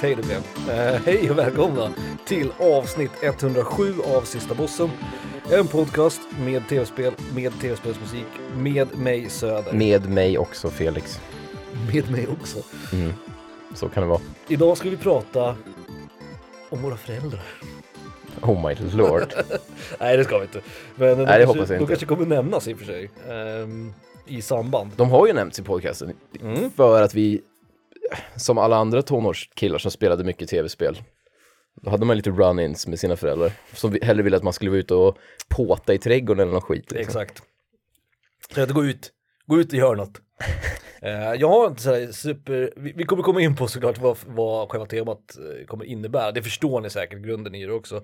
hej det blev. Eh, hej och välkomna till avsnitt 107 av Sista Bossen. En podcast med tv-spel, med tv-spelsmusik, med mig Söder. Med mig också Felix. Med mig också. Mm. Så kan det vara. Idag ska vi prata om våra föräldrar. Oh my lord. Nej det ska vi inte. Men Nej, det hoppas kanske, jag de inte. kanske kommer nämnas i och för sig. ehm, I samband. De har ju nämnts i podcasten Mm. för att vi, som alla andra tonårskillar som spelade mycket tv-spel, då hade man lite run-ins med sina föräldrar som hellre ville att man skulle vara ute och påta i trädgården eller något skit. Liksom. Exakt. Så att gå ut, gå ut och gör något. Jag har inte sådär super, vi, vi kommer komma in på såklart vad, vad själva temat eh, kommer innebära, det förstår ni säkert grunden i det också.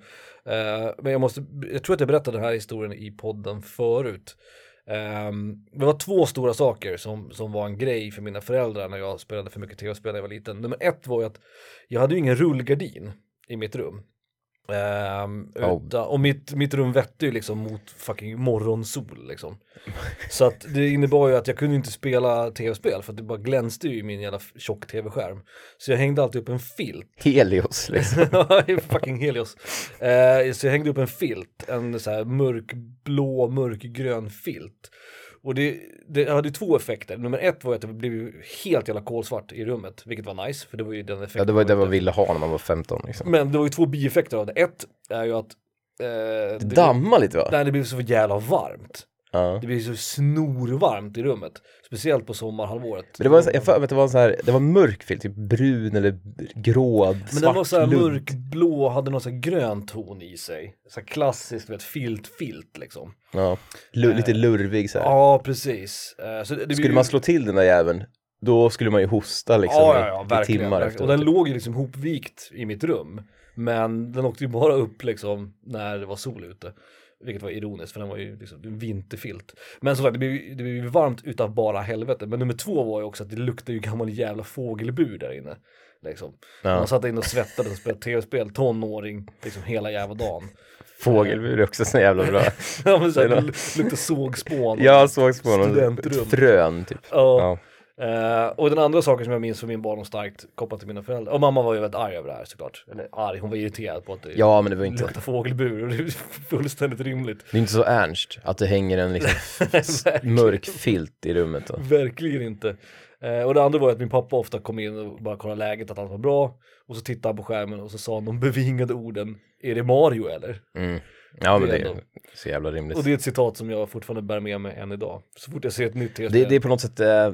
Eh, men jag måste, jag tror att jag berättade den här historien i podden förut. Um, det var två stora saker som, som var en grej för mina föräldrar när jag spelade för mycket tv-spel när jag var liten. Nummer ett var ju att jag hade ju ingen rullgardin i mitt rum. Ehm, Oh. utan, och mitt, mitt rum vette ju liksom mot fucking morgonsol liksom. Så att det innebar ju att jag kunde inte spela tv-spel för att det bara glänste ju i min jävla tjock tv-skärm. Så jag hängde alltid upp en filt. Helios liksom. fucking Helios. Eh, så jag hängde upp en filt, en så här mörkblå, mörkgrön filt. Och det, det hade två effekter. Nummer ett var att det blev helt jävla kolsvart i rummet, vilket var nice, för det var ju den effekten. Ja, det var ju det man ville ha när man var 15 liksom. Men det var ju två bieffekter av det. Ett är ju att eh, Det dammar lite va? Nej, det blev så jävla varmt. Ja. Det blev så snorvarmt i rummet. Speciellt på sommarhalvåret. Men det var, en jag för mig att det var en så här, det var en mörk filt, typ brun eller grå, Men svart den var så här mörkblå, hade någon så här grön ton i sig. Så här klassisk, vet, filt-filt liksom. Ja, Lu- lite lurvig så här. Ja, precis. Eh, Så det, det blir Skulle ju- man slå till den där jäveln, då skulle man ju hosta liksom ja, ja, ja, i, verkligen. timmar verkligen. Och den låg ju liksom hopvikt i mitt rum. Men den åkte ju bara upp liksom när det var sol ute. Vilket var ironiskt för den var ju liksom vinterfilt. Men som sagt det blev, ju- det blev ju varmt utav bara helvete. Men nummer två var ju också att det luktade ju gammal jävla fågelbur där inne. Liksom. Ja. Man satt inne och svettades och spelade tv-spel, tonåring, liksom hela jävla dagen. Fågelbur är också så jävla bra. ja men såhär, Det luktade sågspån. Jag såg på någon Studentrum. frön typ. Ja. Ja. Eh, och den andra saken som jag minns från min barndom starkt kopplat till mina föräldrar, och mamma var ju väldigt arg över det här såklart. Eller arg, hon var irriterad på att det ja, men det var inte, luktar fågelbur och det är fullständigt rimligt. det är inte så ernst att det hänger en liksom mörk filt i rummet. Då. Verkligen inte. Eh, och det andra var ju att min pappa ofta kom in och bara kollade läget, att allt var bra. Och så tittade han på skärmen och så sa han de bevingade orden, är det Mario eller? Mm. Ja, men Det det är så jävla rimligt. Och det är ett citat som jag fortfarande bär med mig än idag. Så fort jag ser ett nytt Det, tv-spel. det är på något sätt, eh,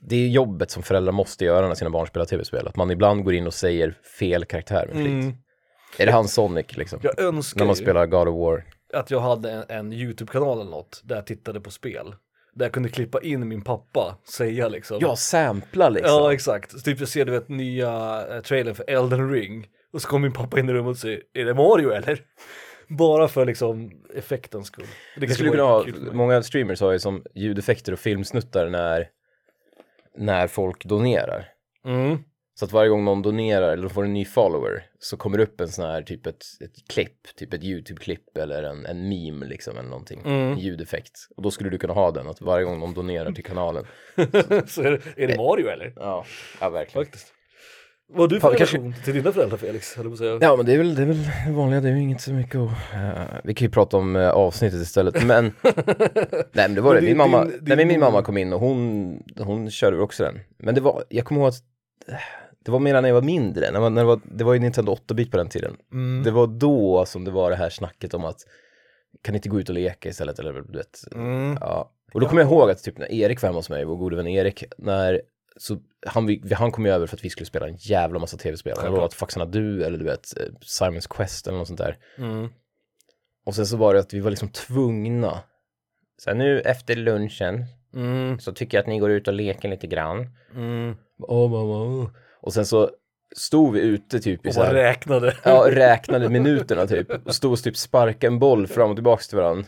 det är jobbet som föräldrar måste göra när sina barn spelar tv-spel. Att man ibland går in och säger fel karaktär med flit. Mm. Är det han Sonic liksom? Jag önskar När man spelar God of War. att jag hade en, en YouTube-kanal eller något där jag tittade på spel. Där jag kunde klippa in min pappa, säga liksom. Ja, sampla liksom. Ja, exakt. Så typ jag ser du vet nya eh, trailern för Elden Ring. Och så kommer min pappa in i rummet och säger, är det Mario eller? Bara för liksom effektens skull. Det Det skulle kunna ha, många streamers har ju som ljudeffekter och filmsnuttar när, när folk donerar. Mm. Så att varje gång någon donerar eller får en ny follower så kommer det upp en sån här typ ett, ett klipp, typ ett YouTube-klipp eller en, en meme liksom eller någonting, Mm. en ljudeffekt. Och då skulle du kunna ha den, att varje gång någon donerar till kanalen. så är det, är det Mario eller? Ja, ja verkligen. Faktiskt. Vad du för Fan, kanske- relation till dina föräldrar Felix? säga. Ja men det är väl det, är väl vanliga, det är ju inget så mycket att... eh, vi kan ju prata om uh, avsnittet istället, men... nej men det var det, min din- mamma, din- nej, men min din- mamma kom in och hon, hon körde också den. Men det var, jag kommer ihåg att det var mer när jag var mindre, när man, när det, var, det var ju Nintendo 8-bit på den tiden. Mm. Det var då som det var det här snacket om att kan inte gå ut och leka istället eller du vet. Mm. Ja. Och då kommer jag ihåg att typ när Erik var hemma hos mig, vår gode vän Erik, när så han, han kom ju över för att vi skulle spela en jävla massa tv-spel. Var att Faxarna Du eller du vet eh, Simons Quest eller något sånt där. Mm. Och sen så var det att vi var liksom tvungna. Så här, nu efter lunchen Mm. så tycker jag att ni går ut och leker lite grann. Mm. Och sen så stod vi ute typ i Och så här, räknade. ja, räknade minuterna typ. Och stod och typ sparkade en boll fram och tillbaka till varandra.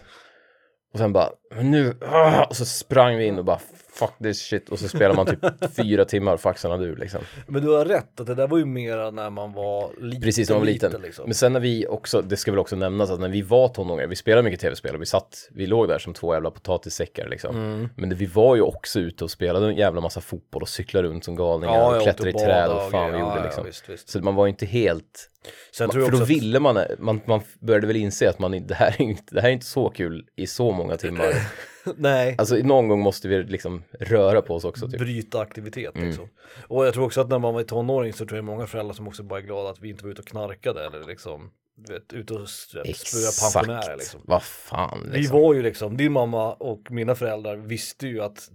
Och sen bara, men nu, ah! och så sprang vi in och bara fuck this shit och så spelar man typ fyra timmar faxarna du liksom. Men du har rätt, att det där var ju mera när man var liten. Precis, när man var liten. Liksom. Men sen när vi också, det ska väl också nämnas att när vi var tonåringar, vi spelade mycket tv-spel och vi satt, vi låg där som två jävla potatissäckar liksom. Mm. Men det, vi var ju också ute och spelade en jävla massa fotboll och cyklade runt som galningar Ja, och klättrade i träd och fan vi grejer. gjorde Ja, liksom. Ja, visst, visst. Så man var ju inte helt, Sen för tror jag då ville man, man, man började väl inse att man, det här är inte, det här är inte så kul i så många timmar. Nej, Alltså någon gång måste vi liksom röra på oss också typ. bryta aktivitet Mm. liksom. Och jag tror också att när man var tonåring så tror jag många föräldrar som också bara är glada att vi inte var ute och knarkade eller liksom, vet, ute och spöa pensionärer liksom. Vad fan Vi liksom. var ju liksom, din mamma och mina föräldrar visste ju att,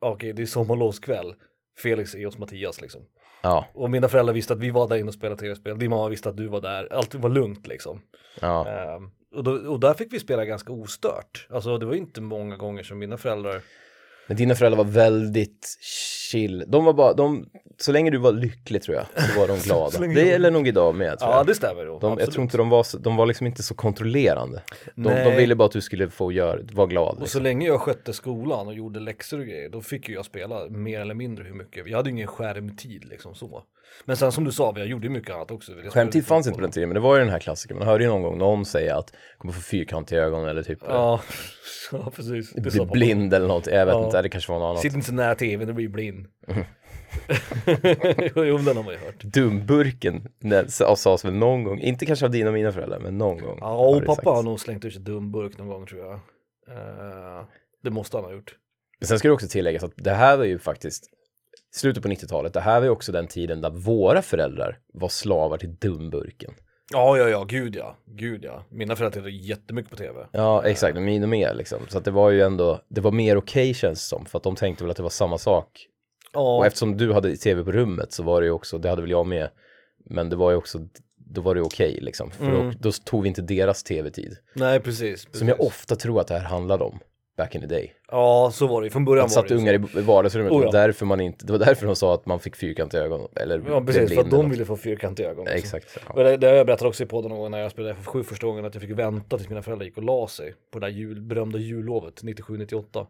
okej det är sommarlovskväll, Felix är hos Mattias liksom. Ja, Och mina föräldrar visste att vi var där inne och spelade tv-spel, din mamma visste att du var där, allt var lugnt liksom. ja. Ehm, och, då, och där fick vi spela ganska ostört. Alltså det var inte många gånger som mina föräldrar Men dina föräldrar var väldigt chill. De var bara, de, så länge du var lycklig tror jag, så var de glada. Det gäller nog idag med tror Ja jag. det stämmer då. De, jag tror inte de var, så, de var liksom inte så kontrollerande. De, de ville bara att du skulle få göra, vara glad. Och så Liksom. länge jag skötte skolan och gjorde läxor och grejer, då fick ju jag spela mer eller mindre hur mycket. Jag hade ingen skärmtid liksom så. Men sen som du sa, jag gjorde ju mycket annat också. Skämtid fanns inte på den tiden, men det var ju den här klassiken. Man hörde ju någon gång någon säga att kommer få fyrkantiga ögon eller typ Ja, ja precis. Det bli blind eller något. Jag vet Ja. inte, det kanske var något annat. Sitt inte så nära tvn, du blir blind. jo, den har man ju hört. Dumburken sades väl någon gång, inte kanske av dina och mina föräldrar, men någon gång. Ja, och pappa har nog slängt ur sig dumburk någon gång tror jag. Eh, det måste han ha gjort. Men sen ska det också tilläggas att det här var ju faktiskt slutet på 90-talet, det här var ju också den tiden där våra föräldrar var slavar till dumburken. Ja, ja, ja, gud ja, gud ja. Mina föräldrar tittade jättemycket på tv. Ja, exakt, min och mer liksom. Så att det var ju ändå, det var mer okej känns det som, för att de tänkte väl att det var samma sak. Ja, Och eftersom du hade tv på rummet så var det ju också, det hade väl jag med, men det var ju också, då var det okej liksom. För Mm. då, då tog vi inte deras tv-tid. nej precis. precis. Som jag ofta tror att det här handlade om, back in the day. Ja, så var det. Från början var satt det ju ungar så. i vardagsrummet, Oh, det, ja. var därför man inte, det var därför de sa att man fick fyrkantiga ögon, eller Ja, precis. För att de ville få fyrkantiga ögon. också. Exakt. Ja. Det, det har jag berättat också i podden någon gång när jag spelade FF7 första gången att jag fick vänta tills mina föräldrar gick och la sig på det där jul, berömda jullovet 97-98.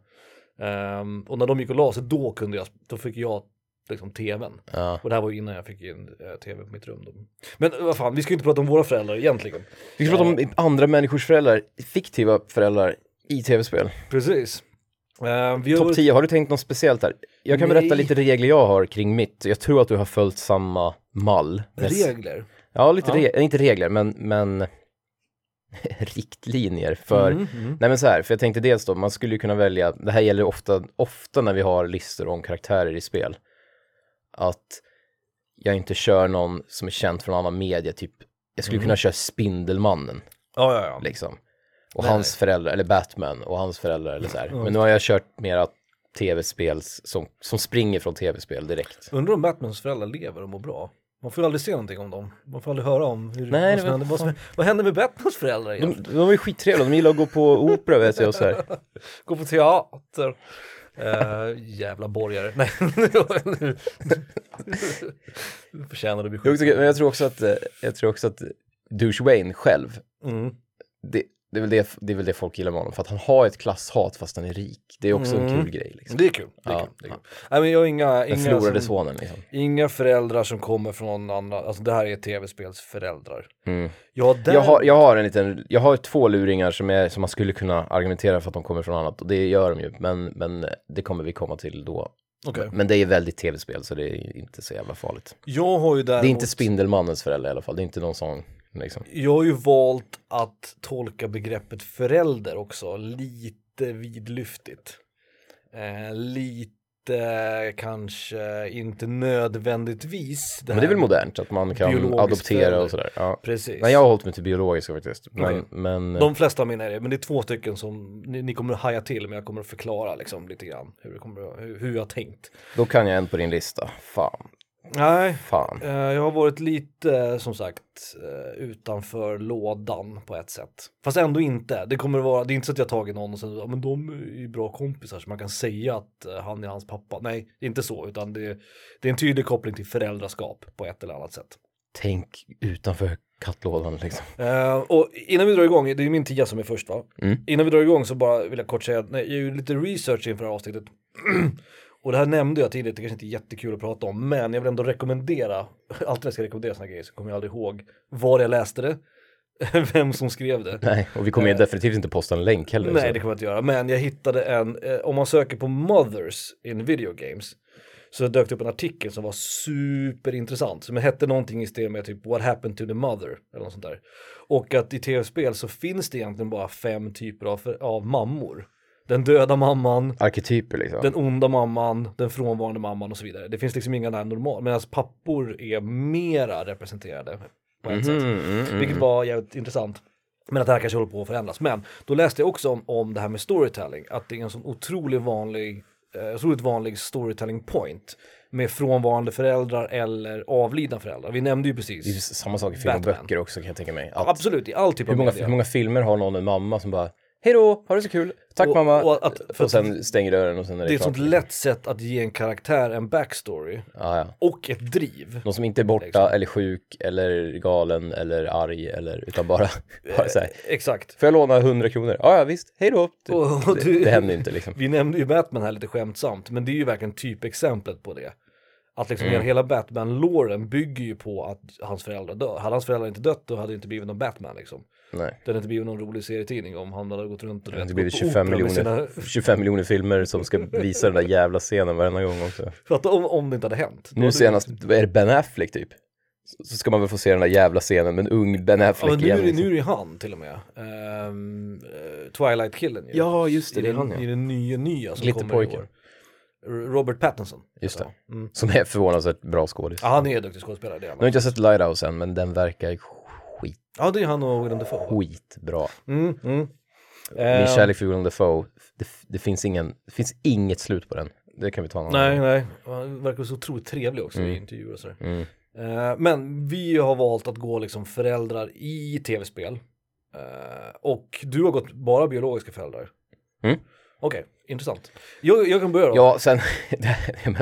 Ehm, och när de gick och la sig då kunde jag, då fick jag liksom tvn. Ja. Och det här var ju innan jag fick in eh, tv på mitt rum. Då. Men eh, vad fan, vi ska ju inte prata om våra föräldrar egentligen. Vi ska prata om andra människors föräldrar, fiktiva föräldrar i tv-spel. Precis. Vi har Topp 10, har du tänkt något speciellt här? Jag kan Nej. berätta lite regler jag har kring mitt. Jag tror att du har följt samma mall. regler. Ja, lite Ja. Re- inte regler, men, men riktlinjer för Mm, mm. Nej men så här, för jag tänkte dels då, man skulle ju kunna välja, det här gäller ofta, ofta när vi har listor om karaktärer i spel, att jag inte kör någon som är känd från annan media, typ, jag skulle Mm. kunna köra Spindelmannen, Ja, ja, ja. liksom. Och Nej, hans föräldrar, eller Batman och hans föräldrar eller så här. Men nu har jag kört mera tv-spels, som, som springer från tv-spel direkt. Undrar om Batmans föräldrar lever och mår bra. Man får ju aldrig se någonting om dem. Man får aldrig höra om hur, Nej, vad, som var- händer, vad, som, vad händer med Batmans föräldrar De, egentligen? de är skittrevliga, de gillar att gå på opera vet jag och så här. Gå på teater. Uh, jävla borgare. Nej, nu nu förtjänar du bli skjuten. men jag tror också att, eh, jag tror också att Douche Wayne själv, Mm. det, det, är väl det, det är väl det folk gillar med honom, för att han har ett klasshat fast han är rik. Det är också en Mm. kul grej. Liksom. Det är kul. Det är kul. Det är kul. Nej, men jag har inga, Den inga, förlorade som, sonen liksom. inga föräldrar som kommer från andra, alltså det här är tv-spelsföräldrar. Mm. Ja, där, Jag, har, jag har en liten, jag har två luringar som, är, som man skulle kunna argumentera för att de kommer från annat och det gör de ju, men, men det kommer vi komma till då. Okej. Men det är väldigt tv-spel så det är inte så jävla farligt. Jag har ju däremot, Det är inte Spindelmannens föräldrar i alla fall, det är inte någon sån liksom. jag har ju valt att tolka begreppet förälder också lite vidlyftigt. Eh, lite kanske inte nödvändigtvis. Men det är väl modernt att man kan adoptera och sådär. Ja. Precis. Nej, jag har hållit mig till biologiska faktiskt. Men, Okej. men De flesta av mina är det, men det är två stycken som ni, ni kommer att haja till, men jag kommer att förklara liksom lite grann hur, det kommer, hur, hur jag har tänkt. då kan jag en på din lista. Fan, Nej, fan. eh, jag har varit lite som sagt eh, utanför lådan på ett sätt. Fast ändå inte. Det kommer att vara, det är inte så att jag tagit någon och sen, ja men de är ju bra kompisar så man kan säga att eh, han är hans pappa. Nej, inte så, utan det, det är en tydlig koppling till föräldraskap på ett eller annat sätt. Tänk utanför kattlådan liksom. Eh, och innan vi drar igång, det är min tia som är först va? Mm. Innan vi drar igång så bara vill jag kort säga att nej, jag gjorde lite research inför det här avsnittet. och det här nämnde jag tidigare, det kanske inte är jättekul att prata om, men jag vill ändå rekommendera, alltid när jag ska rekommendera sådana grejer så kommer jag aldrig ihåg var jag läste det, vem som skrev det. Nej, och vi kommer ju definitivt inte posta en länk heller. Eh. Nej, så. det kommer jag inte göra. Men jag hittade en, eh, om man söker på mothers in video games, så dök det upp en artikel som var superintressant, som hette någonting i stil med typ What happened to the mother, eller något sånt där. Och att i tv-spel så finns det egentligen bara fem typer av, av mammor. Den döda mamman, Arketyper liksom. den onda mamman, den frånvarande mamman och så vidare. Det finns liksom inga där normala, medan pappor är mera representerade på ett sätt. Mm, mm, mm. Vilket var jävligt intressant. Men att det här kanske håller på att förändras. Men då läste jag också om, om det här med storytelling. Att det är en sån otroligt vanlig, eh, otroligt vanlig storytelling point. Med frånvarande föräldrar eller avlidna föräldrar. Vi nämnde ju Det är precis. samma sak i film och böcker också kan jag tänka mig. Att, Absolut, i all typ hur, av många, media. hur många filmer har någon en mamma som bara Hej då, ha det så kul, tack Och- mamma. och att- för och sen stänger dörren och sen är det, Det är ett sånt lätt sätt att ge en karaktär en backstory. Ja, ja. Och ett driv. Någon som inte är borta Liksom. eller sjuk eller galen eller arg eller utan bara, bara så här. Exakt. Får jag låna 100 kronor? Ja, ja visst, hej då. Och- och det, du- det händer inte liksom. Vi nämnde ju Batman här lite skämtsamt, men det är ju verkligen typexemplet på det. Att liksom Mm. hela- hela Batman-låren bygger ju på att hans föräldrar dör. Hade hans föräldrar inte dött då hade det inte blivit någon Batman liksom. Nej. Det hade inte blivit någon rolig serietidning om han hade gått runt och Det har vet, inte blivit gått på 25 opera med miljoner, Sina... 25 miljoner filmer som ska visa den där jävla scenen varenda gång också. För att om, om det inte hade hänt. Nu hade senast, är det Ben Affleck typ? Så- ska man väl få se den där jävla scenen med en ung Ben Ja, Affleck men nu, igen. liksom. nu är det han till och med. Eh, Twilight-killen ju. Ja, just det, I det är han I ja. den nya, nya som kommer i år. Robert Pattinson. Just det. Mm. Som är förvånansvärt bra skådis. Ja, han är duktig skådespelare. Det är Nu har inte jag sett Lighthouse än, men den verkar Ja, det är han och Willem Dafoe. skitbra. Mm, mm. Min Ehm, kärlek för Willem Dafoe, det, det, finns ingen, det finns inget slut på den. Det kan vi ta annan Nej, gång. nej. Han verkar så otroligt trevlig också i Mm. intervjuer och sådär. Mm. Eh, men vi har valt att gå liksom föräldrar i tv-spel. Eh, och du har gått bara biologiska föräldrar. Mm. Okej, intressant. Jag, jag kan börja då. Ja, sen,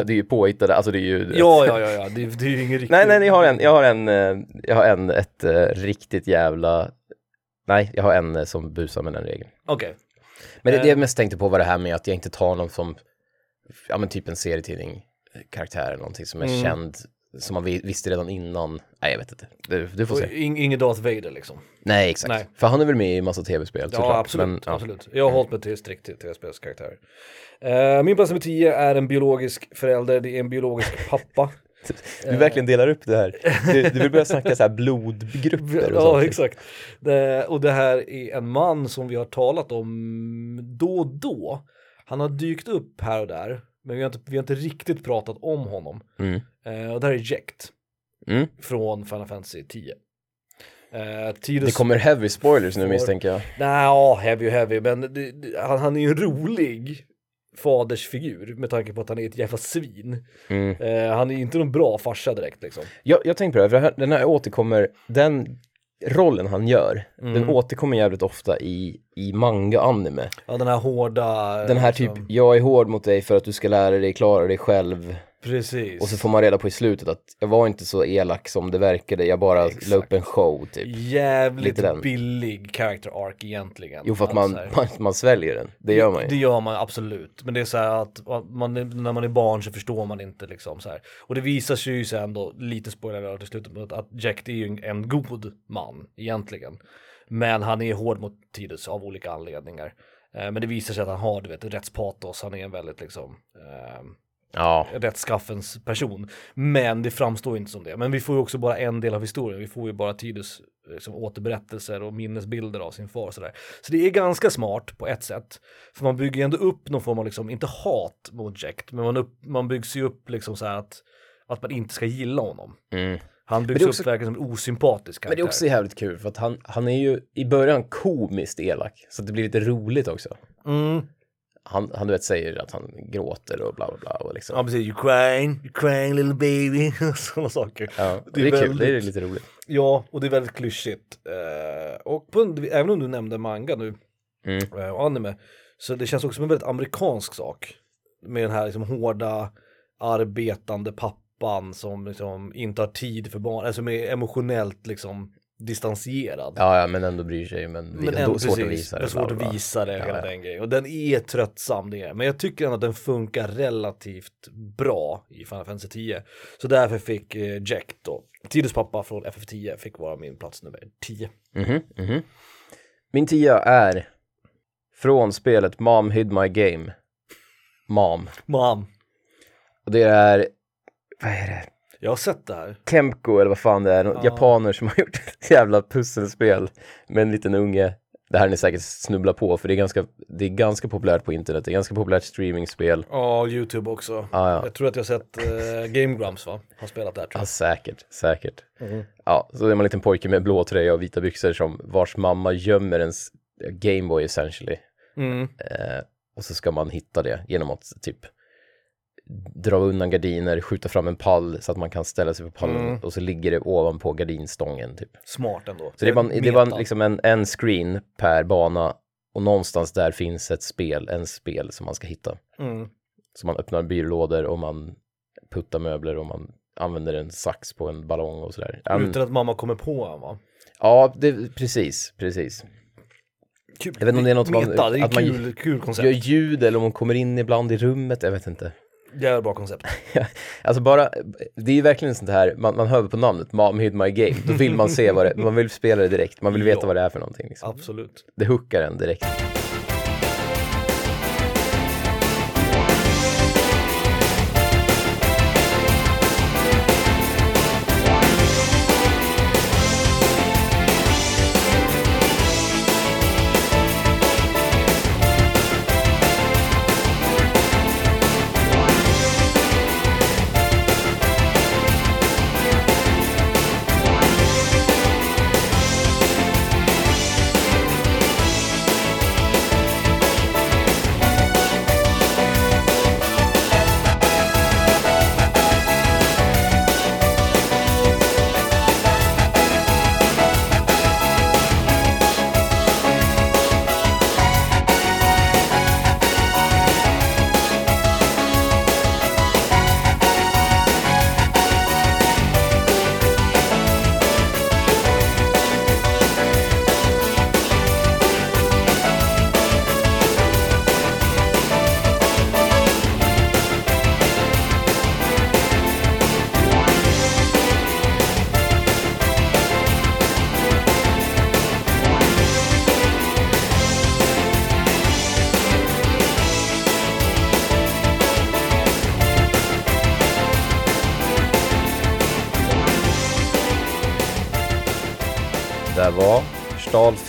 det är ju påhittade, alltså det är ju... ja, ja, ja, ja. Det, det är ju ingen riktig... Nej, nej, jag har en, jag har en, eh, jag har en, ett eh, riktigt jävla, nej, jag har en eh, som busar med den regeln. Okej. Men det, det jag mest tänkte på var det här med att jag inte tar någon som, ja men typ en serietidning karaktär eller någonting som är Mm. känd, som man vi- visste redan innan. Nej, jag vet inte. Du, du får se. ing- Ingen Darth Vader liksom. Nej, exakt. Nej. För han är väl med i massa tv-spel Ja, såklart. absolut. Men, ja. absolut. Jag har hållit mig till strikt tv-spelskaraktärer. Uh, min plats nummer 10 är en biologisk förälder, det är en biologisk pappa. Du verkligen delar upp det här. Du, du vill börja snacka så här blodgrupper och Ja, sånt. exakt. Det, och det här är en man som vi har talat om då och då. Han har dykt upp här och där, men vi har inte, vi har inte riktigt pratat om honom. Mm. Eh, och det här är Jekt Mm. från Final Fantasy 10. Uh, Tidus... Det kommer heavy spoilers nu misstänker jag. Nej, ja, heavy och heavy, men det, det, han, han är ju en rolig fadersfigur med tanke på att han är ett jävla svin. Mm. Eh, han är inte någon bra farsa direkt liksom. Jag, jag tänkte på det, här, för den här återkommer, den rollen han gör, Mm. den återkommer jävligt ofta i, i manga och anime. Ja, den här hårda... Den här typ, liksom, jag är hård mot dig för att du ska lära dig klara dig själv. Precis. Och så får man reda på i slutet att jag var inte så elak som det verkade, jag bara Exakt. la upp en show typ. Jävligt billig character arc egentligen. Jo för att man, man, man sväljer den, det gör man Det ju. gör man absolut, men det är så här att man, när man är barn så förstår man inte liksom så här. Och det visar sig ju sen då, lite spoiler till slutet, att- att Jack det är ju en, en god man egentligen. Men han är hård mot Tidus av olika anledningar. Eh, Men det visar sig att han har, du vet, rättspatos, han är en väldigt liksom eh, Ja, rättskaffens person. Men det framstår inte som det. Men vi får ju också bara en del av historien. Vi får ju bara Tidus liksom, återberättelser och minnesbilder av sin far och sådär. Så det är ganska smart på ett sätt. För man bygger ju ändå upp någon form av, liksom, inte hat mot Jack, men man, upp, man byggs ju upp liksom så här att, att man inte ska gilla honom. mm. Han byggs är upp också- verkligen som en osympatisk Men det karaktär. är också jävligt kul för att han, han är ju i början komiskt elak, så att det blir lite roligt också. Mm. Han, han du vet säger att han gråter och bla bla bla och liksom. Ja precis, you crying, you crying little baby, sådana saker. Ja, det det är är, kul, det är väldigt- lite roligt. Ja, och det är väldigt klyschigt. Eh, och på, en- även om du nämnde manga nu, Mm. eh, och anime, så det känns också som en väldigt amerikansk sak. Med den här liksom hårda, arbetande pappan som liksom inte har tid för barn, alltså med emotionellt liksom distanserad. Ja, ja, men ändå bryr sig, men, Men ändå svårt precis, att visa det är svårt att visa det, hela ja. den grejen. Och den är tröttsam det är. Men jag tycker ändå att den funkar relativt bra i Final Fantasy 10. Så därför fick eh, Jack då, Tidus pappa från FF10, fick vara min plats nummer 10. Mhm, mhm. Min tia är från spelet Mom Hid My Game. Mom. Mom, Och det är, vad är det? Jag har sett det här. Kemco eller vad fan det är, Ja. japaner som har gjort ett jävla pusselspel med en liten unge. Det här är ni säkert snubbla på för det är ganska, det är ganska populärt på internet, det är ganska populärt streamingspel. Ja, YouTube också. Ja, ja. Jag tror att jag har sett eh, Game Grumps va? Har spelat där tror Ja, jag. säkert, säkert. Mhm. Ja, så är man en liten pojke med blå tröja och vita byxor som vars mamma gömmer ens Gameboy essentially. Mm. Eh, och så ska man hitta det genom att typ dra undan gardiner, skjuta fram en pall så att man kan ställa sig på pallen Mm. och så ligger det ovanpå gardinstången typ. Smart ändå. Så det är bara, det Meta. liksom en, en screen per bana och någonstans där finns ett spel, en spel som man ska hitta. Mm. Så man öppnar byrålådor och man puttar möbler och man använder en sax på en ballong och sådär. Men- Utan att mamma kommer på en va? Ja, det, precis, precis. Kul. Jag vet inte om det är något man- Meta, det är att man kul, kul koncept. Gör ljud eller om hon kommer in ibland i rummet, jag vet inte. Jävla bra koncept. Alltså bara, det är ju verkligen sånt här, man, man hör på namnet, Mom Hid My Game, då vill man se vad det man vill spela det direkt, man vill veta Ja. vad det är för någonting. Liksom. Absolut. Det hookar en direkt.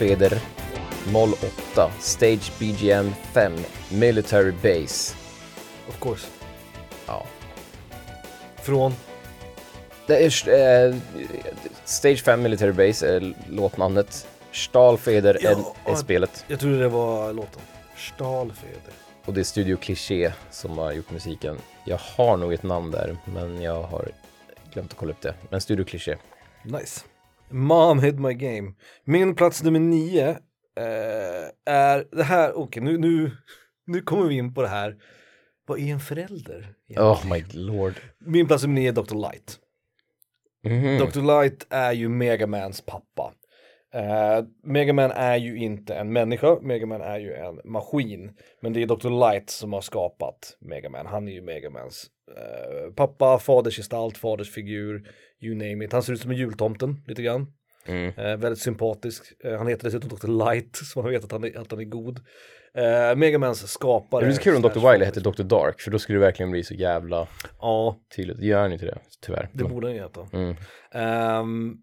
Stahlfeder 08, Stage BGM 5, Military Base. Of course. Ja. Från? Det är eh, Stage 5 Military Base är låtnamnet. Stahlfeder är, Ja, är spelet. Jag trodde det var låten. Stahlfeder. Och det är Studio Cliché som har gjort musiken. Jag har nog ett namn där, men jag har glömt att kolla upp det. Men Studio Cliché. Nice. Mom hid my game. Min plats nummer nio eh, är det här, okej nu, nu, nu kommer vi in på det här. Vad är en förälder? egentligen? Oh my lord. Min plats nummer nio är Dr. Light. Mhm. Dr. Light är ju Megamans pappa. Uh, Megaman är ju inte en människa, Megaman är ju en maskin. Men det är Dr. Light som har skapat Megaman. Han är ju Megamans uh, pappa, fadersgestalt, fadersfigur, you name it. Han ser ut som en jultomten lite grann. Mm. Eh, väldigt sympatisk. Eh, han heter dessutom Dr. Light, så man vet att han är, att han är god. Uh, Megamans skapare. Det vore så kul om Dr. Fader- hette Dr. Dark, för då skulle det verkligen bli så jävla Ja, tydligt. Gör han inte det, tyvärr. det borde han ju heta. Mm. Ehm,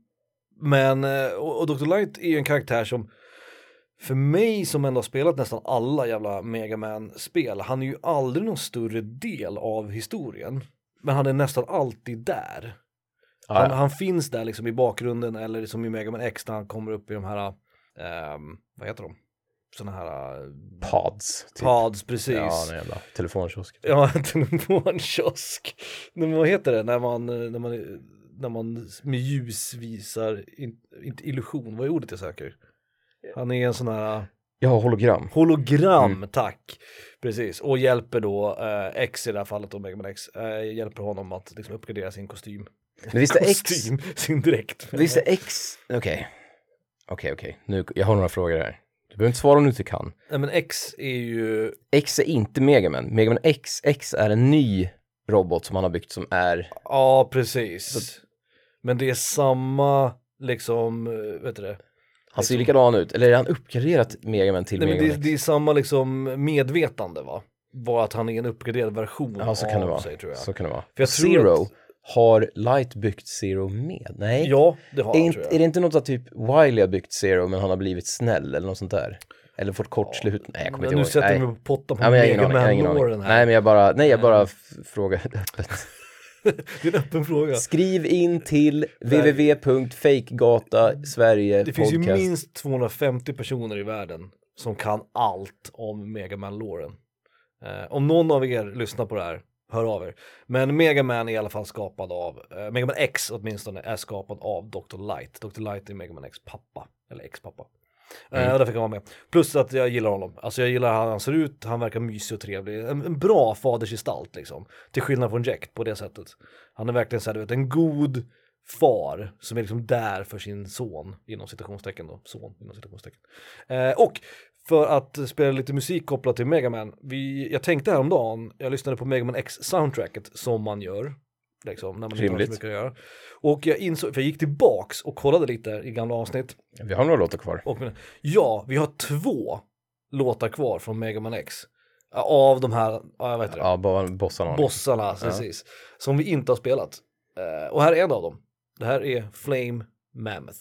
men, eh, och, och Dr. Light är ju en karaktär som för mig som ändå har spelat nästan alla jävla Mega man spel han är ju aldrig någon större del av historien. Men han är nästan alltid där. Ja, Han, ja. han finns där liksom i bakgrunden eller som i Mega man X när han kommer upp i de här, ehm, vad heter de? Sådana här uh, Pods. Typ. pods, precis. Ja, den jävla telefonkiosk. Ja, en telefonkiosk. Men vad heter det när man, när man, när man med ljus visar, in, inte illusion, vad är ordet jag söker? Han är en sån här Ja, hologram. hologram, Mm. tack. Precis, och hjälper då eh, X i det här fallet, då Mega Man X, eh, hjälper honom att liksom uppgradera sin kostym. Men visst är X, Kostym, sin dräkt. visst är X, okej. Okej, okej. Nu, jag har några frågor här. Du behöver inte svara om du inte kan. Nej men X är ju, X är inte Megaman. Megaman X, X är en ny robot som han har byggt som är... ja precis. Men det är samma, liksom, vet du det? Han ser ju likadan ut. Eller är han uppgraderat Megaman till Nej men Megaman det, det är samma liksom medvetande va? Bara att han är en uppgraderad version Ja, så kan det av vara. sig tror jag. Så kan det vara. För jag tror Zero, att- har Light byggt Zero med? Nej. Ja, det har är, han inte, tror jag. är det inte något att typ Wiley har byggt Zero men han har blivit snäll eller något sånt där? Eller fått kort slut? Nej, jag kommer inte nu ihåg. sätter Nej. vi mig på pottan på Ja, Megaman-låren här. Nej, men jag bara, nej, jag bara frågar öppet. Det är en öppen fråga. Skriv in till www.fakegata Sverige Det finns ju minst 250 personer i världen som kan allt om Megaman-låren. Eh, om någon av er lyssnar på det här, hör av er. Men Megaman är i alla fall skapad av, eh, Megaman X åtminstone, är skapad av Dr. Light. Dr. Light är Megaman X pappa, eller ex-pappa. Eh, och därför kan han vara med. Plus att jag gillar honom. Alltså jag gillar hur han ser ut, han verkar mysig och trevlig. En, en bra fadersgestalt liksom. Till skillnad från Jack på det sättet. Han är verkligen så här, du vet, en god far som är liksom där för sin son, inom citationstecken då, son inom citationstecken. Eh, och för att spela lite musik kopplat till Megaman, vi, jag tänkte häromdagen, jag lyssnade på Megaman X soundtracket som man gör, liksom, när man inte har så Rimligt. mycket att göra. Och jag insåg, för jag gick tillbaks och kollade lite i gamla avsnitt, Vi har några låtar kvar. och ja, vi har två låtar kvar från Mega Man X. Av de här, ja, jag vet det, Ja, bossarna. bossarna, precis. Som vi inte har spelat. Eh, och här är en av dem. Det här är Flame Mammoth.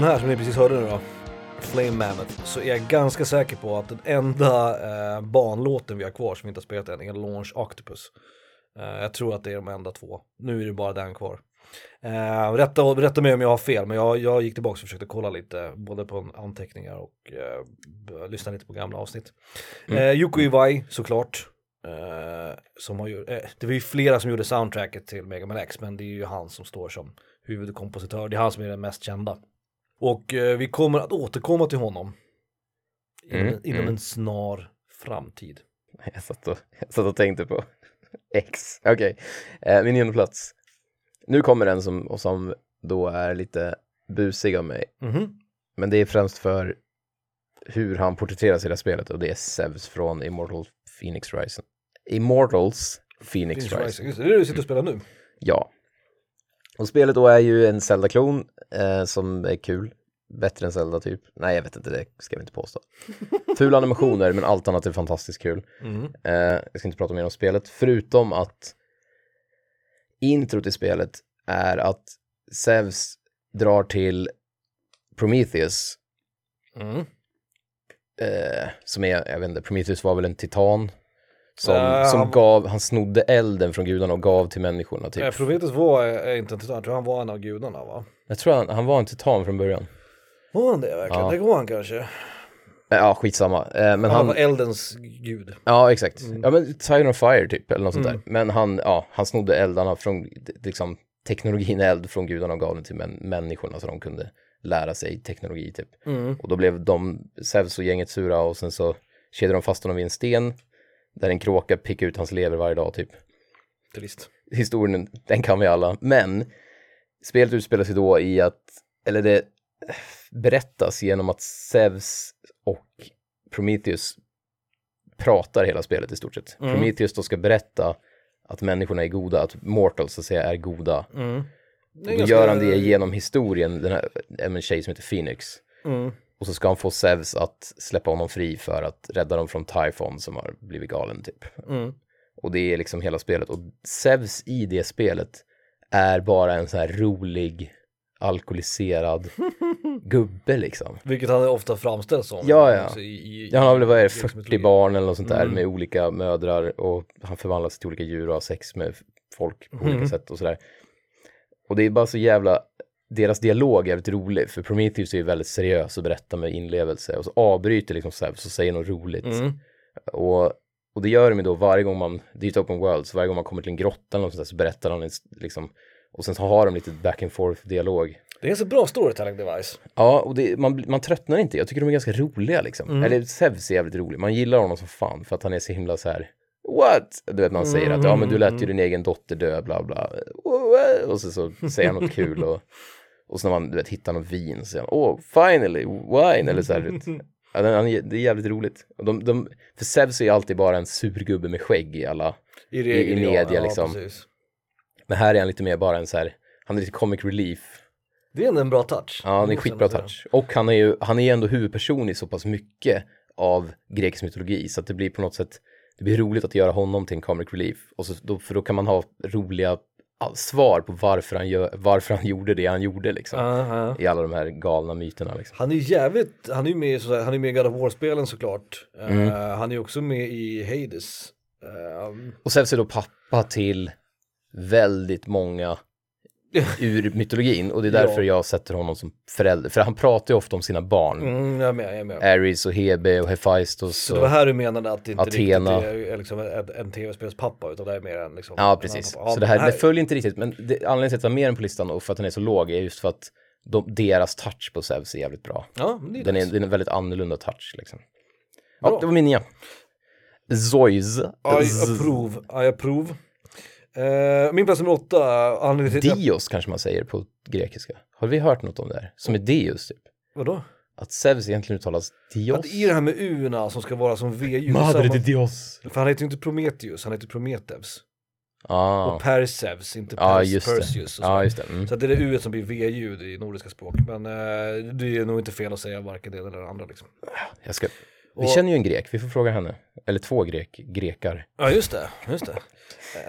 Den här som ni precis hörde nu då, Flame Mammoth, så är jag ganska säker på att den enda eh, banlåten vi har kvar som vi inte har spelat än är Launch Octopus. Eh, jag tror att det är de enda två. Nu är det bara den kvar. Eh, rätta, rätta mig om jag har fel, men jag, jag gick tillbaka och försökte kolla lite, både på anteckningar och eh, lyssna lite på gamla avsnitt. Eh, Yoko Iwai såklart. Eh, som har ju, eh, det var ju flera som gjorde soundtracket till Mega Man X, men det är ju han som står som huvudkompositör. Det är han som är den mest kända. Och eh, vi kommer att återkomma till honom inom, Mm, inom mm. en snar framtid. Jag satt och, jag satt och tänkte på X. Okej, eh, min nionde plats. Nu kommer den som, och som då är lite busig av mig. Mhm. Men det är främst för hur han porträtteras i det här spelet och det är Zeus från Immortal Phoenix Rising. Immortals Phoenix Phoenix Rising. Rising. Just det, det är det du sitter och spelar nu. Ja. Och spelet då är ju en Zelda-klon eh, som är kul. Bättre än Zelda typ. Nej, jag vet inte, det ska vi inte påstå. Fula animationer, men allt annat är fantastiskt kul. Mhm. Eh, jag ska inte prata mer om spelet, förutom att introt i spelet är att Zeus drar till Prometheus, Mm. eh, som är, jag vet inte, Prometheus var väl en titan Som, Ja, som han- gav, han snodde elden från gudarna och gav till människorna typ. Eh, Prometheus var är inte en titan, jag tror han var en av gudarna va? Jag tror han, han var en titan från början. Var han det verkligen? Ja. Det var han kanske. Eh, Ja, skitsamma. Eh, Men Han, han, var eldens gud. ja exakt. Mm. Ja men Titan of Fire typ, eller något sånt Mm. där. Men han, ja, han snodde eldarna från, liksom, teknologin eld från gudarna och gav den till män, människorna så de kunde lära sig teknologi typ. Mm. Och då blev de, Zeus och gänget sura och sen så kedjade de fast honom vid en sten där en kråka pickade ut hans lever varje dag typ. Trist. Historien, den kan vi alla. Men spelet utspelar sig då i att, eller det berättas genom att Zeus och Prometheus pratar hela spelet i stort sett. Mm. Prometheus då ska berätta att människorna är goda, att mortals så att säga är goda. Mm. Då gör han det genom historien, den här, en tjej som heter Phoenix. Mm. Och så ska han få Zeus att släppa honom fri för att rädda dem från Typhon som har blivit galen typ. Mm. Och det är liksom hela spelet. Och Zeus i det spelet är bara en så här rolig, alkoholiserad gubbe liksom. Vilket han ofta framställs som. Ja, ja. Alltså, i, i, Ja, han har väl, vad är det, i- 40 barn eller något sånt där Mm. med olika mödrar och han förvandlas till olika djur och har sex med folk på olika Mm. sätt och sådär. Och det är bara så jävla, deras dialog är väldigt rolig för Prometheus är ju väldigt seriös och berättar med inlevelse och så avbryter liksom Zeus och säger något roligt. Mm. Och, och det gör de ju då varje gång man, det är ju ett open world, så varje gång man kommer till en grotta eller något sånt där så berättar han en liksom, och sen så har de lite back and forth dialog. Det är så bra storytelling device. Ja, och det, man, man tröttnar inte, jag tycker de är ganska roliga liksom. Mm. Eller Zeus är jävligt rolig, man gillar honom som fan för att han är så himla så här. What? Du vet man säger att ja men du lät Mm. ju din egen dotter dö bla bla. Och så, så säger han något kul och, och så när man du vet, hittar något vin så säger han oh finally wine eller så här. vet. Ja, det är jävligt roligt. Och de, de, för Zeus är ju alltid bara en surgubbe med skägg i alla. I, i media, ja, liksom. precis. Men här är han lite mer bara en så här, han är lite comic relief. Det är ändå en bra touch. Ja, han är skitbra touch. Och han är ju, han är ju ändå huvudperson i så pass mycket av grekisk mytologi så att det blir på något sätt, det blir roligt att göra honom till en comic relief. Och så, då, för då kan man ha roliga ja, svar på varför han, gör, varför han gjorde det han gjorde liksom. Aha. I alla de här galna myterna liksom. Han är ju jävligt, han är ju med, sådär- han är med i God of War-spelen såklart. Mm. Eh, han är också med i Hades. Ehm, Och Zeus är då pappa till väldigt många ur mytologin och det är Ja. därför jag sätter honom som förälder. För han pratar ju ofta om sina barn. mm, jag med, jag med. Ares och Hebe och Hephaistos. Så det var här du menade att det inte Athena. riktigt är, liksom en, en tv-spelspappa utan det är mer en liksom Ja, en precis. annan pappa. Så det här, det följer inte riktigt, men det, anledningen till att jag har med den på listan och för att den är så låg är just för att de, deras touch på Zeus är jävligt bra. Ja, det är Den är, den är en väldigt annorlunda touch liksom. Ja, Bra. det var min nia. Zoiz. I approve, I approve. Eh, min plats nummer åtta, anledningen till Dios kanske man säger på grekiska. Har vi hört något om det här? Som är Deus typ. Vadå? Att Zeus egentligen uttalas Dios. Att i det här med u som ska vara som v-ljud. Madre de Dios. För han heter ju inte Prometheus, han heter Prometheus. Ah. Och Perseus, inte Pers- just det. Perseus. så. Ja, just det. Mm. Så det är det u som blir v-ljud i nordiska språk. Men eh, det är nog inte fel att säga varken det eller det andra liksom. Jag ska... Vi Och- känner ju en grek, vi får fråga henne. Eller två grek, grekar. Ja, just det. Just det.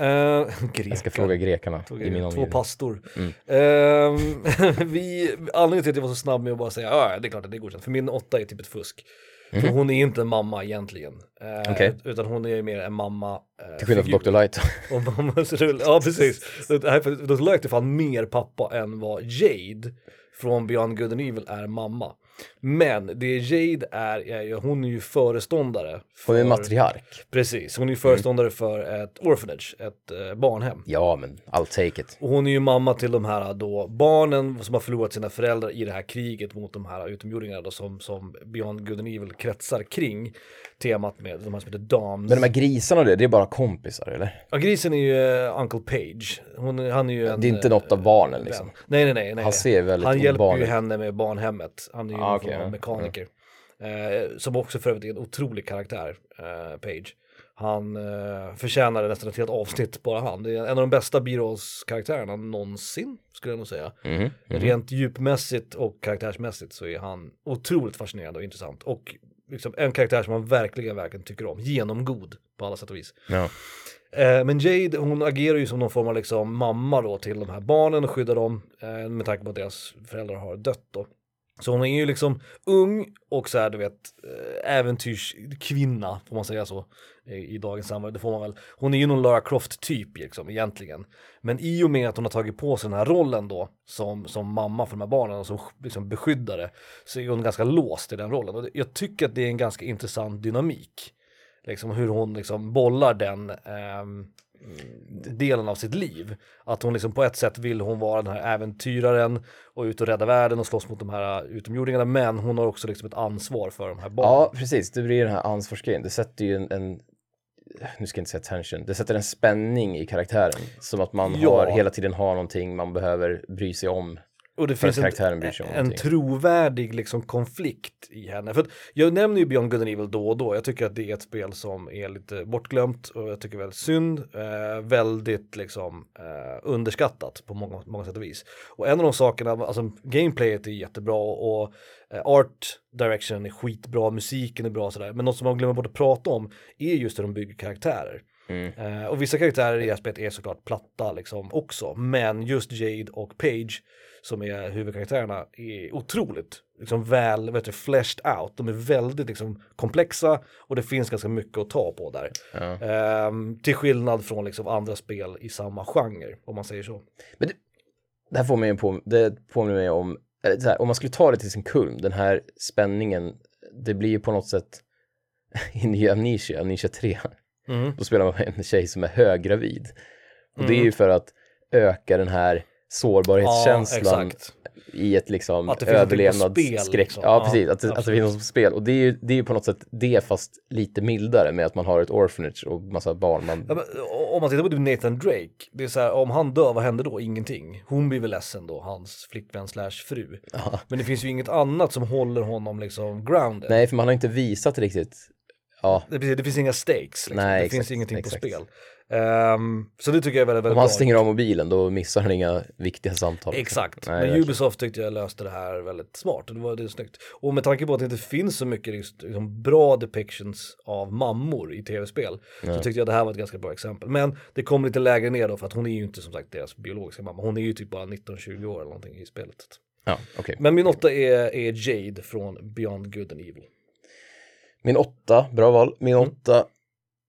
Uh, Jag ska fråga grekerna i min Två pastor. Mm. Ehm, vi, anledningen till att jag var så snabb med att bara säga ja, det är klart att det är godkänt. För min åtta är typ ett fusk. För hon är inte en mamma egentligen. Eh, Mhm. Okej. Utan hon är mer en mamma. eh, Till skillnad från Dr. Light. Och mammas rull, ja precis. Dr. Light är fan mer pappa än vad Jade från Beyond Good and Evil är mamma. Men det Jade är, är ju, hon är ju föreståndare. Hon är för- matriark. Precis, hon är ju föreståndare för ett orphanage, ett eh, barnhem. Ja, men I'll take it. Och hon är ju mamma till de här då barnen som har förlorat sina föräldrar i det här kriget mot de här utomjordingarna då som, som Beyond Good and Evil kretsar kring temat med de här som heter Dams. Men de här grisarna det, det är bara kompisar eller? Ja, grisen är ju eh, Uncle Page. Hon, han är ju en, Det är inte något av eh, barnen vän. liksom. Nej, nej, nej. nej. Han ser väldigt Han hjälper obarnlig ju henne med barnhemmet. Han är ju Ah, form av ja. mekaniker. Eh, som också för övrigt är en otrolig karaktär, eh, Page. Han eh, förtjänar nästan ett helt avsnitt, bara han. Det är en av de bästa Beatles-karaktärerna någonsin, skulle jag nog säga. Mhm, mhm. Rent djupmässigt och karaktärsmässigt så är han otroligt fascinerande och intressant. Och liksom en karaktär som man verkligen, verkligen tycker om. Genomgod på alla sätt och vis. Ja. Eh, men Jade, hon agerar ju som någon form av liksom mamma då till de här barnen och skyddar dem eh, med tanke på att deras föräldrar har dött då. Så hon är ju liksom ung och så här, du vet, eh, äventyrskvinna, får man säga så, i, i dagens samhälle, det får man väl. Hon är ju någon Lara Croft-typ liksom, egentligen. Men i och med att hon har tagit på sig den här rollen då, som, som mamma för de här barnen och som liksom beskyddare, så är hon ganska låst i den rollen. Och jag tycker att det är en ganska intressant dynamik. Liksom hur hon liksom bollar den eh, delen av sitt liv. Att hon liksom på ett sätt vill hon vara den här äventyraren och ut och rädda världen och slåss mot de här utomjordingarna men hon har också liksom ett ansvar för de här barnen. Ja, precis. Det blir den här ansvarsgrejen. Det sätter ju en, en nu ska jag inte säga tension, det sätter en spänning i karaktären. Som att man Ja. har, hela tiden har någonting man behöver bry sig om. Och det finns en, en trovärdig liksom konflikt i henne. För jag nämner ju Beyond Good and Evil då och då. Jag tycker att det är ett spel som är lite bortglömt och jag tycker väldigt synd. Eh, väldigt liksom eh, underskattat på många, många sätt och vis. Och en av de sakerna, alltså gameplayet är jättebra och eh, art direction är skitbra, musiken är bra och sådär. Men något som man glömmer bort att prata om är just hur de bygger karaktärer. Mm. Eh, och vissa karaktärer i spelet är såklart platta liksom också. Men just Jade och Page som är huvudkaraktärerna är otroligt liksom väl, vet du, fleshed out. De är väldigt liksom komplexa och det finns ganska mycket att ta på där. Ja. Ehm, till skillnad från liksom andra spel i samma genre, om man säger så. Men det, det här får mig på, det påminner mig om, här, om man skulle ta det till sin kulm, den här spänningen, det blir ju på något sätt i nya Amnesia, Amnesia 3, Mm. då spelar man en tjej som är höggravid. Och det är Mm. ju för att öka den här sårbarhetskänslan exakt. i ett liksom överlevnadsskräck. liksom. Ja, Ja, precis, att att det finns något på spel. Och det är ju, det är ju på något sätt det fast lite mildare med att man har ett orphanage och massa barn. Man, Ja, men, om man tittar på typ Nathan Drake, det är så här, om han dör, vad händer då? Ingenting. Hon blir väl ledsen då, hans flickvän slash fru. Ja. Men det finns ju inget annat som håller honom liksom grounded. Nej, för man har inte visat riktigt. Ja, Det, finns- det finns inga stakes, liksom. Nej, det exakt, finns ingenting exakt. på spel. Ehm, så det tycker jag är väldigt, väldigt om han bra. stänger av mobilen då missar han inga viktiga samtal. Exakt, Nej, men. Ubisoft tyckte jag löste det här väldigt smart och det var det är snyggt. Och med tanke på att det inte finns så mycket just, liksom, bra depictions av mammor i tv-spel så tyckte jag det här var ett ganska bra exempel. Men det kom lite lägre ner då för att hon är ju inte som sagt deras biologiska mamma, hon är ju typ bara 19-20 år eller någonting i spelet. Ja, okej. Men min åtta är, är Jade från Beyond Good and Evil. Min åtta, bra val. Min Mm. åtta,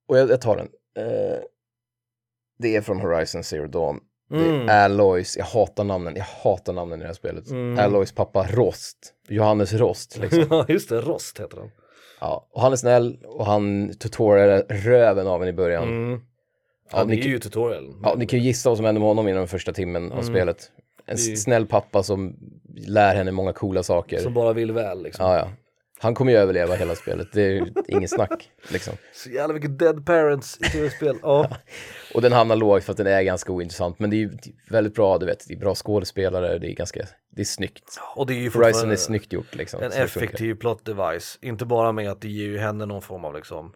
och jag, jag tar den. Eh, det är från Horizon Zero Dawn. Mm. Det är Aloys, jag hatar namnen, jag hatar namnen i det här spelet. Mm. Aloys pappa Rost, Johannes Rost liksom. Ja just det, Rost heter han. ja, och han är snäll och han tutorialar röven av en i början. Mm. Ja, ni, det är ju tutorial. ja, ni kan ju gissa vad som händer med honom inom den första timmen av Mm. spelet. En snäll pappa som lär henne många coola saker. Som bara vill väl liksom. Ja, ja. Han kommer ju överleva hela spelet, det är ju inget snack liksom. Så jävla mycket dead parents i tv-spel. Ja. Och den hamnar lågt för att den är ganska ointressant, men det är ju väldigt bra, du vet, det är bra skådespelare, det är ganska, det är snyggt. Och det är ju Horizon är snyggt gjort liksom. en det effektiv plot device. Inte bara med att det ger ju henne någon form av liksom.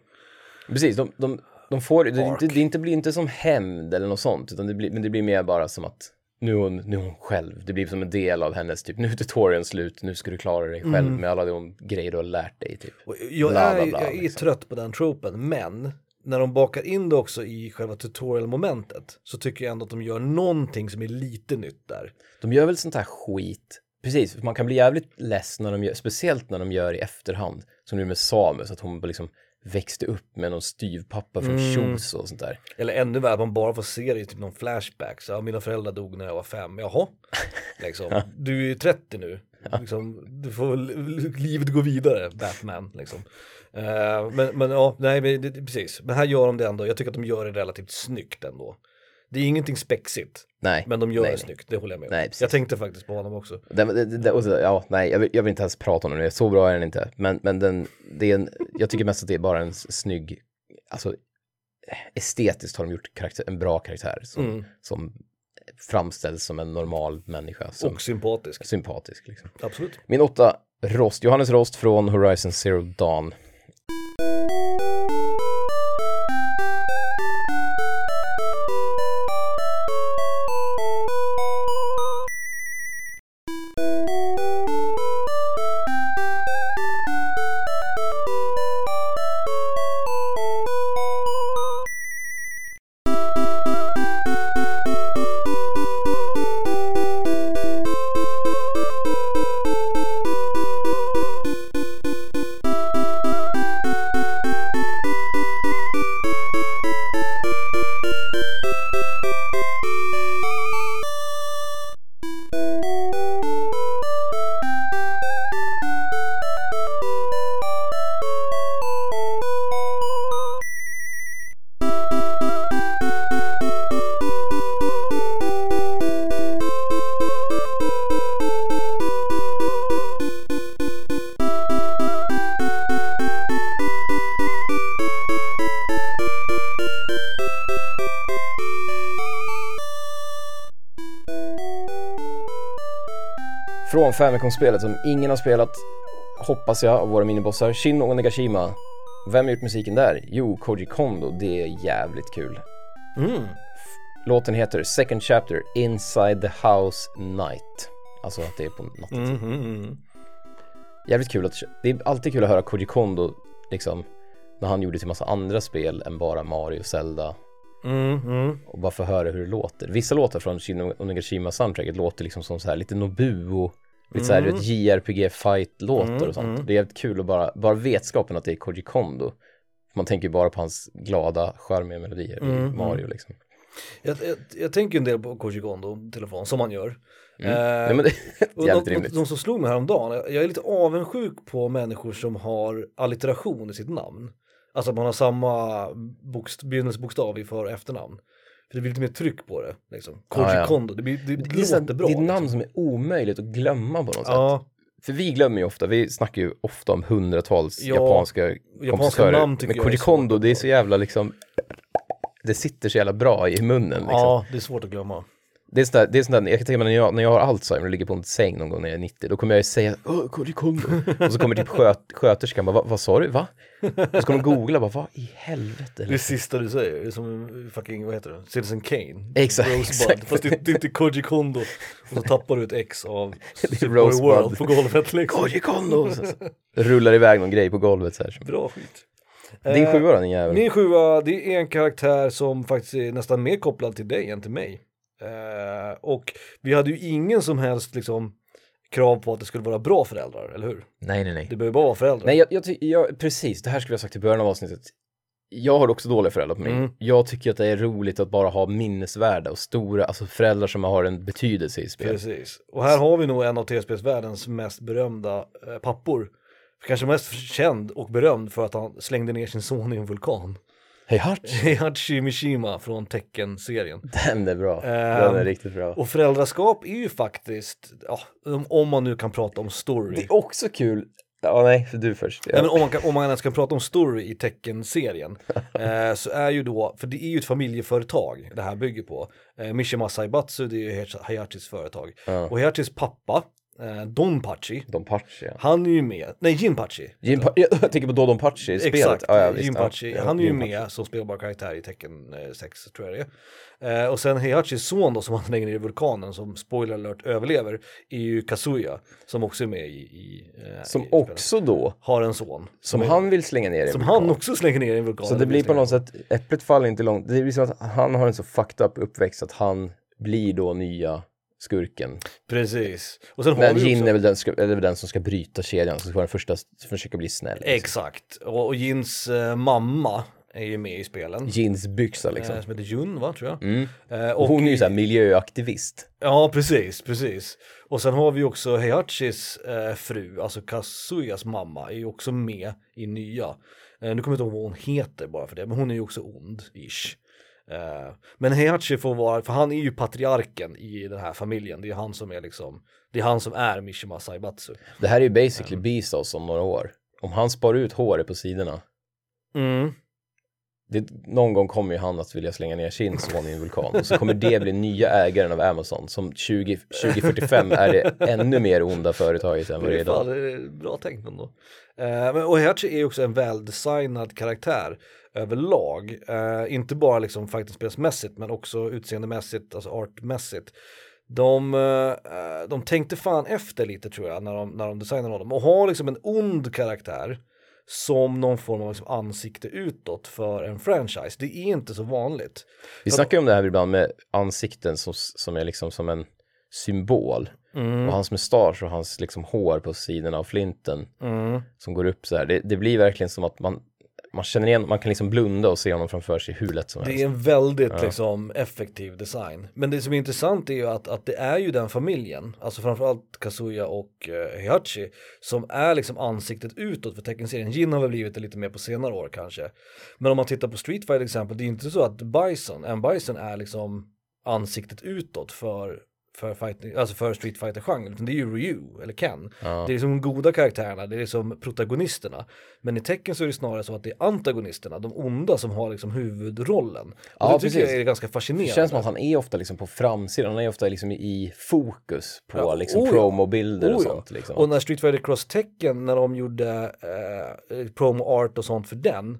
Precis, de, de, de får, det, det inte blir inte som hämnd eller något sånt, utan det blir, men det blir mer bara som att nu är, hon, nu är hon själv, det blir som en del av hennes typ, nu är tutorialen slut, nu ska du klara dig själv med alla de grejer du har lärt dig typ. Jag, Bla, bla, är, bla, jag är liksom. trött på den tropen, men när de bakar in det också i själva tutorial-momentet så tycker jag ändå att de gör någonting som är lite nytt där. De gör väl sånt här skit, precis, man kan bli jävligt less när de gör, speciellt när de gör i efterhand, som nu med Samus, att hon liksom växte upp med någon styvpappa från Mm. Kjos och sånt där. Eller ännu värre, man bara får se det i typ någon flashback. Så, ja, mina föräldrar dog när jag var fem, jaha. Liksom. Du är ju 30 nu. Liksom, du får livet gå vidare, Batman. Liksom. Eh, men, men ja, nej, men det, precis. Men här gör de det ändå, jag tycker att de gör det relativt snyggt ändå. Det är ingenting spexigt, Nej, men de gör nej, det nej. snyggt, det håller jag med om. Nej, precis. Jag tänkte faktiskt på honom också. Den, det, och så, ja, nej, jag vill, jag vill inte ens prata om den, så bra är den inte. Men, men den, det är en, jag tycker mest att det är bara en snygg, alltså estetiskt har de gjort karaktär, en bra karaktär som, Mm. som framställs som en normal människa, som Och sympatisk, sympatisk. Liksom. absolut. Min åtta, Rost, Johannes Rost från Horizon Zero Dawn. Från Famicom-spelet som ingen har spelat, hoppas jag, av våra minibossar. Shin Onegashima. Vem har gjort musiken där? Jo, Koji Kondo. Det är jävligt kul. Mm. Låten heter Second Chapter Inside the House Night. Alltså att det är på natten. Mm, mm, mm. Jävligt kul att, det är alltid kul att höra Koji Kondo liksom när han gjorde till massa andra spel än bara Mario, Zelda Mm, mm. och bara få höra hur det låter. Vissa låtar från Shin Onegashima soundtracket låter liksom som så här lite Nobuo, lite så här du vet, JRPG fight-låtar och sånt. Det är jävligt kul att bara, bara vetskapen att det är Koji Kondo. Man tänker ju bara på hans glada, charmiga melodier i Mario liksom. Jag, jag, jag tänker en del på Koji Kondo telefon, som man gör. Mm. Eh, Nej, men det är och jävligt de, rimligt. de, de som slog mig häromdagen, jag är lite avundsjuk på människor som har allitteration i sitt namn. Alltså att man har samma bokst, begynnelsebokstav i för och efternamn. För det blir lite mer tryck på det. Liksom. Koji Ja. Kondo, det, blir, det, Det här, låter bra. det är ett namn liksom. som är omöjligt att glömma på något sätt. Ja, För vi glömmer ju ofta, vi snackar ju ofta om hundratals Ja, japanska kompositörer. namn Men Koji Kondo, det är så jävla liksom, det sitter så jävla bra i munnen liksom. ja, det är svårt att glömma. Det är sånt där, det är sånt där, jag kan tänka mig när jag, när jag har Alzheimer och ligger på en säng någon gång när jag är 90, då kommer jag ju säga Åh, Kondo. och så kommer typ sköt, sköterskan bara, "Va- vad sa du, va? Och så kommer de googla, bara, vad i helvete? Det sista du säger är som fucking, vad heter det, Citizen Kane. Exakt, Rosebud. exakt. Fast det, är inte Koji Kondo. Och så tappar du ett ex av Super Mario Rosebud. World på golvet liksom. Koji Kondo! Så, så, rullar iväg någon grej på golvet så här. Bra skit. Din Eh, sjua då, din jävel? Min sjua, det är en karaktär som faktiskt är nästan mer kopplad till dig än till mig. Eh, och vi hade ju ingen som helst liksom krav på att det skulle vara bra föräldrar, eller hur? Nej, nej, nej. Det behöver bara vara föräldrar. Nej, jag, jag, jag, precis, det här skulle jag sagt i början av avsnittet. Jag har också dåliga föräldrar på mig. Mm. Jag tycker att det är roligt att bara ha minnesvärda och stora, alltså föräldrar som har en betydelse i spel. Precis. Och här har vi nog en av TSP-världens mest berömda eh, pappor. Kanske mest känd och berömd för att han slängde ner sin son i en vulkan. Hej Hart! Heihachi Mishima från Tekken-serien. Den är bra. Ehm, Den är riktigt bra. Och föräldraskap är ju faktiskt, ja, om- man nu kan prata om story. Det är också kul. Ja, nej, för du först. Ja. Nej, men om, man kan, om man ens kan prata om story i Tekken-serien eh, så är ju då, för det är ju ett familjeföretag det här bygger på. Eh, Mishima Saibatsu, det är ju Heihachi- Heiachis företag. Ja. Och Heiachis pappa, eh, Don Pachi, Don Pachi, ja. han är ju med, nej Jinpachi. Jin pa- jag tänker på Dodon Pachi i spelet. Exakt, Ja, ja, visst. Jinpachi, Ja, han är ju med som spelbar karaktär i Tekken eh, 6 tror jag det är. Eh, och sen Heiachis son då som han slänger ner i vulkanen som spoiler alert överlever är ju Kazuya som också är med i, i eh, Som i också då, har en son. som är- han vill slänga ner i som vulkan. han också slänger ner i en vulkan. Så det blir på något sätt, äpplet faller inte långt. Det blir som att han har en så fucked up uppväxt att han blir då nya skurken. Precis. Och sen Men Jin också... är väl, den, är väl den som ska bryta kedjan, som ska vara den första, försöka bli snäll. liksom. Exakt. Och, och Jins eh, mamma är ju med i spelen. Jins byxa liksom. Eh, som heter Jun va, tror jag. Mm. Eh, Och hon är ju såhär miljöaktivist. Ja, precis, precis. Och sen har vi också Heiachis eh, fru, alltså Kazuyas mamma, är ju också med i nya. Eh, nu kommer jag inte ihåg vad hon heter bara för det, men hon är ju också ond, ish. Eh, men Heihachi får vara, för han är ju patriarken i den här familjen, det är han som är liksom, det är han som är Mishima Saibatsu. Det här är ju basically Beastars om några år. Om han spar ut håret på sidorna, Mm. det, någon gång kommer ju han att vilja slänga ner sin son i en vulkan. Och så kommer det bli nya ägaren av Amazon. Som 20, 2045 är det ännu mer onda företaget än vad det är fan, idag. det är bra tänkt ändå. Eh, men, och Heihachi är ju också en väldesignad karaktär överlag. Eh, inte bara liksom fightingspelsmässigt men också utseendemässigt, alltså artmässigt. De, eh, de tänkte fan efter lite tror jag när de, när de designade honom och har liksom en ond karaktär som någon form av liksom ansikte utåt för en franchise. Det är inte så vanligt. Vi snackar ju om det här ibland med ansikten som, som är liksom som en symbol. Mm. Och hans mustasch och hans liksom hår på sidorna av flinten Mm. som går upp så här. Det, det blir verkligen som att man, man känner igen, man kan liksom blunda och se honom framför sig hur lätt som Det helst. är en väldigt liksom, effektiv design. Men det som är intressant är ju att, att det är ju den familjen, alltså framförallt Kazuya och uh, Heihachi, som är liksom ansiktet utåt för teckenserien. Jin har väl blivit det lite mer på senare år kanske. Men om man tittar på Street Fighter till exempel, det är inte så att Bison, en Bison är liksom ansiktet utåt för för, fighting, alltså för Street Fighter-genren, utan det är ju Ryu eller Ken. Ja. Det är liksom de goda karaktärerna, det är liksom protagonisterna. Men i tecken så är det snarare så att det är antagonisterna, de onda som har liksom huvudrollen. Och Ja, det tycker precis. jag är ganska Det fascinerande. känns som att han är ofta liksom på framsidan, han är ofta liksom i fokus på Ja, liksom oh ja. promobilder och Oh ja. sånt. Liksom. Och när Street Fighter Cross Tekken, när de gjorde eh, promo art och sånt för den,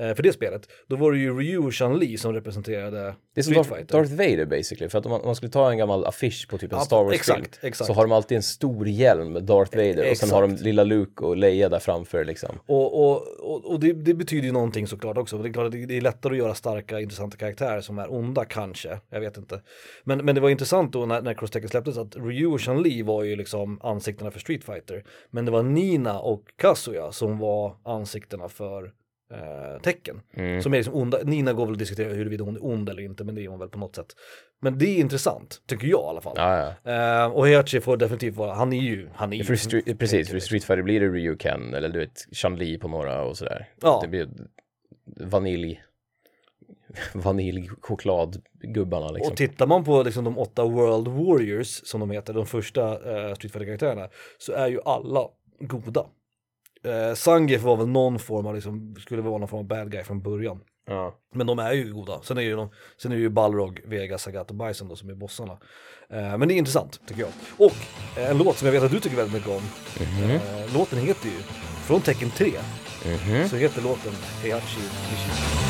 för det spelet, då var det ju Ryu och Chun-Li som representerade det är som Street Darth, Fighter. Darth Vader basically, för att om man, om man skulle ta en gammal affisch på typ en Ja, Star Wars-film exakt, exakt. så har de alltid en stor hjälm med Darth Vader och sen Exakt. har de lilla Luke och Leia där framför liksom. Och, och, och, och det, det betyder ju någonting såklart också. Det är klart att det, det är lättare att göra starka, intressanta karaktärer som är onda kanske. Jag vet inte. Men, men det var intressant då när, när Cross Tekken släpptes att Ryu och Chun-Li var ju liksom ansiktena för Street Fighter. Men det var Nina och Kazuya som var ansiktena för eh, Tekken. Mm. Som är liksom onda. Nina går väl att diskutera huruvida hon är ond eller inte, men det är hon väl på något sätt. Men det är intressant, tycker jag i alla fall. Ja, ja. Eh, och Heihachi får definitivt vara, han är ju, han är ju. För Street, precis, för Street Fighter blir det Ryu Ken eller du vet Chun-Li på några och sådär. Ja. Det blir vanilj, vaniljchokladgubbarna liksom. Och tittar man på liksom de åtta World Warriors som de heter, de första eh, Street Fighter-karaktärerna, så är ju alla goda. Eh, Zangief var väl någon form av, liksom, skulle vara någon form av bad guy från början. Ja. Men de är ju goda. Sen är ju, de, sen är ju Balrog, Vega, Sagat och Bison då som är bossarna. Eh, men det är intressant tycker jag. Och eh, en låt som jag vet att du tycker väldigt mycket om. Eh, låten heter ju, från Tecken 3, Mhm. så heter låten Heihachi Mishi.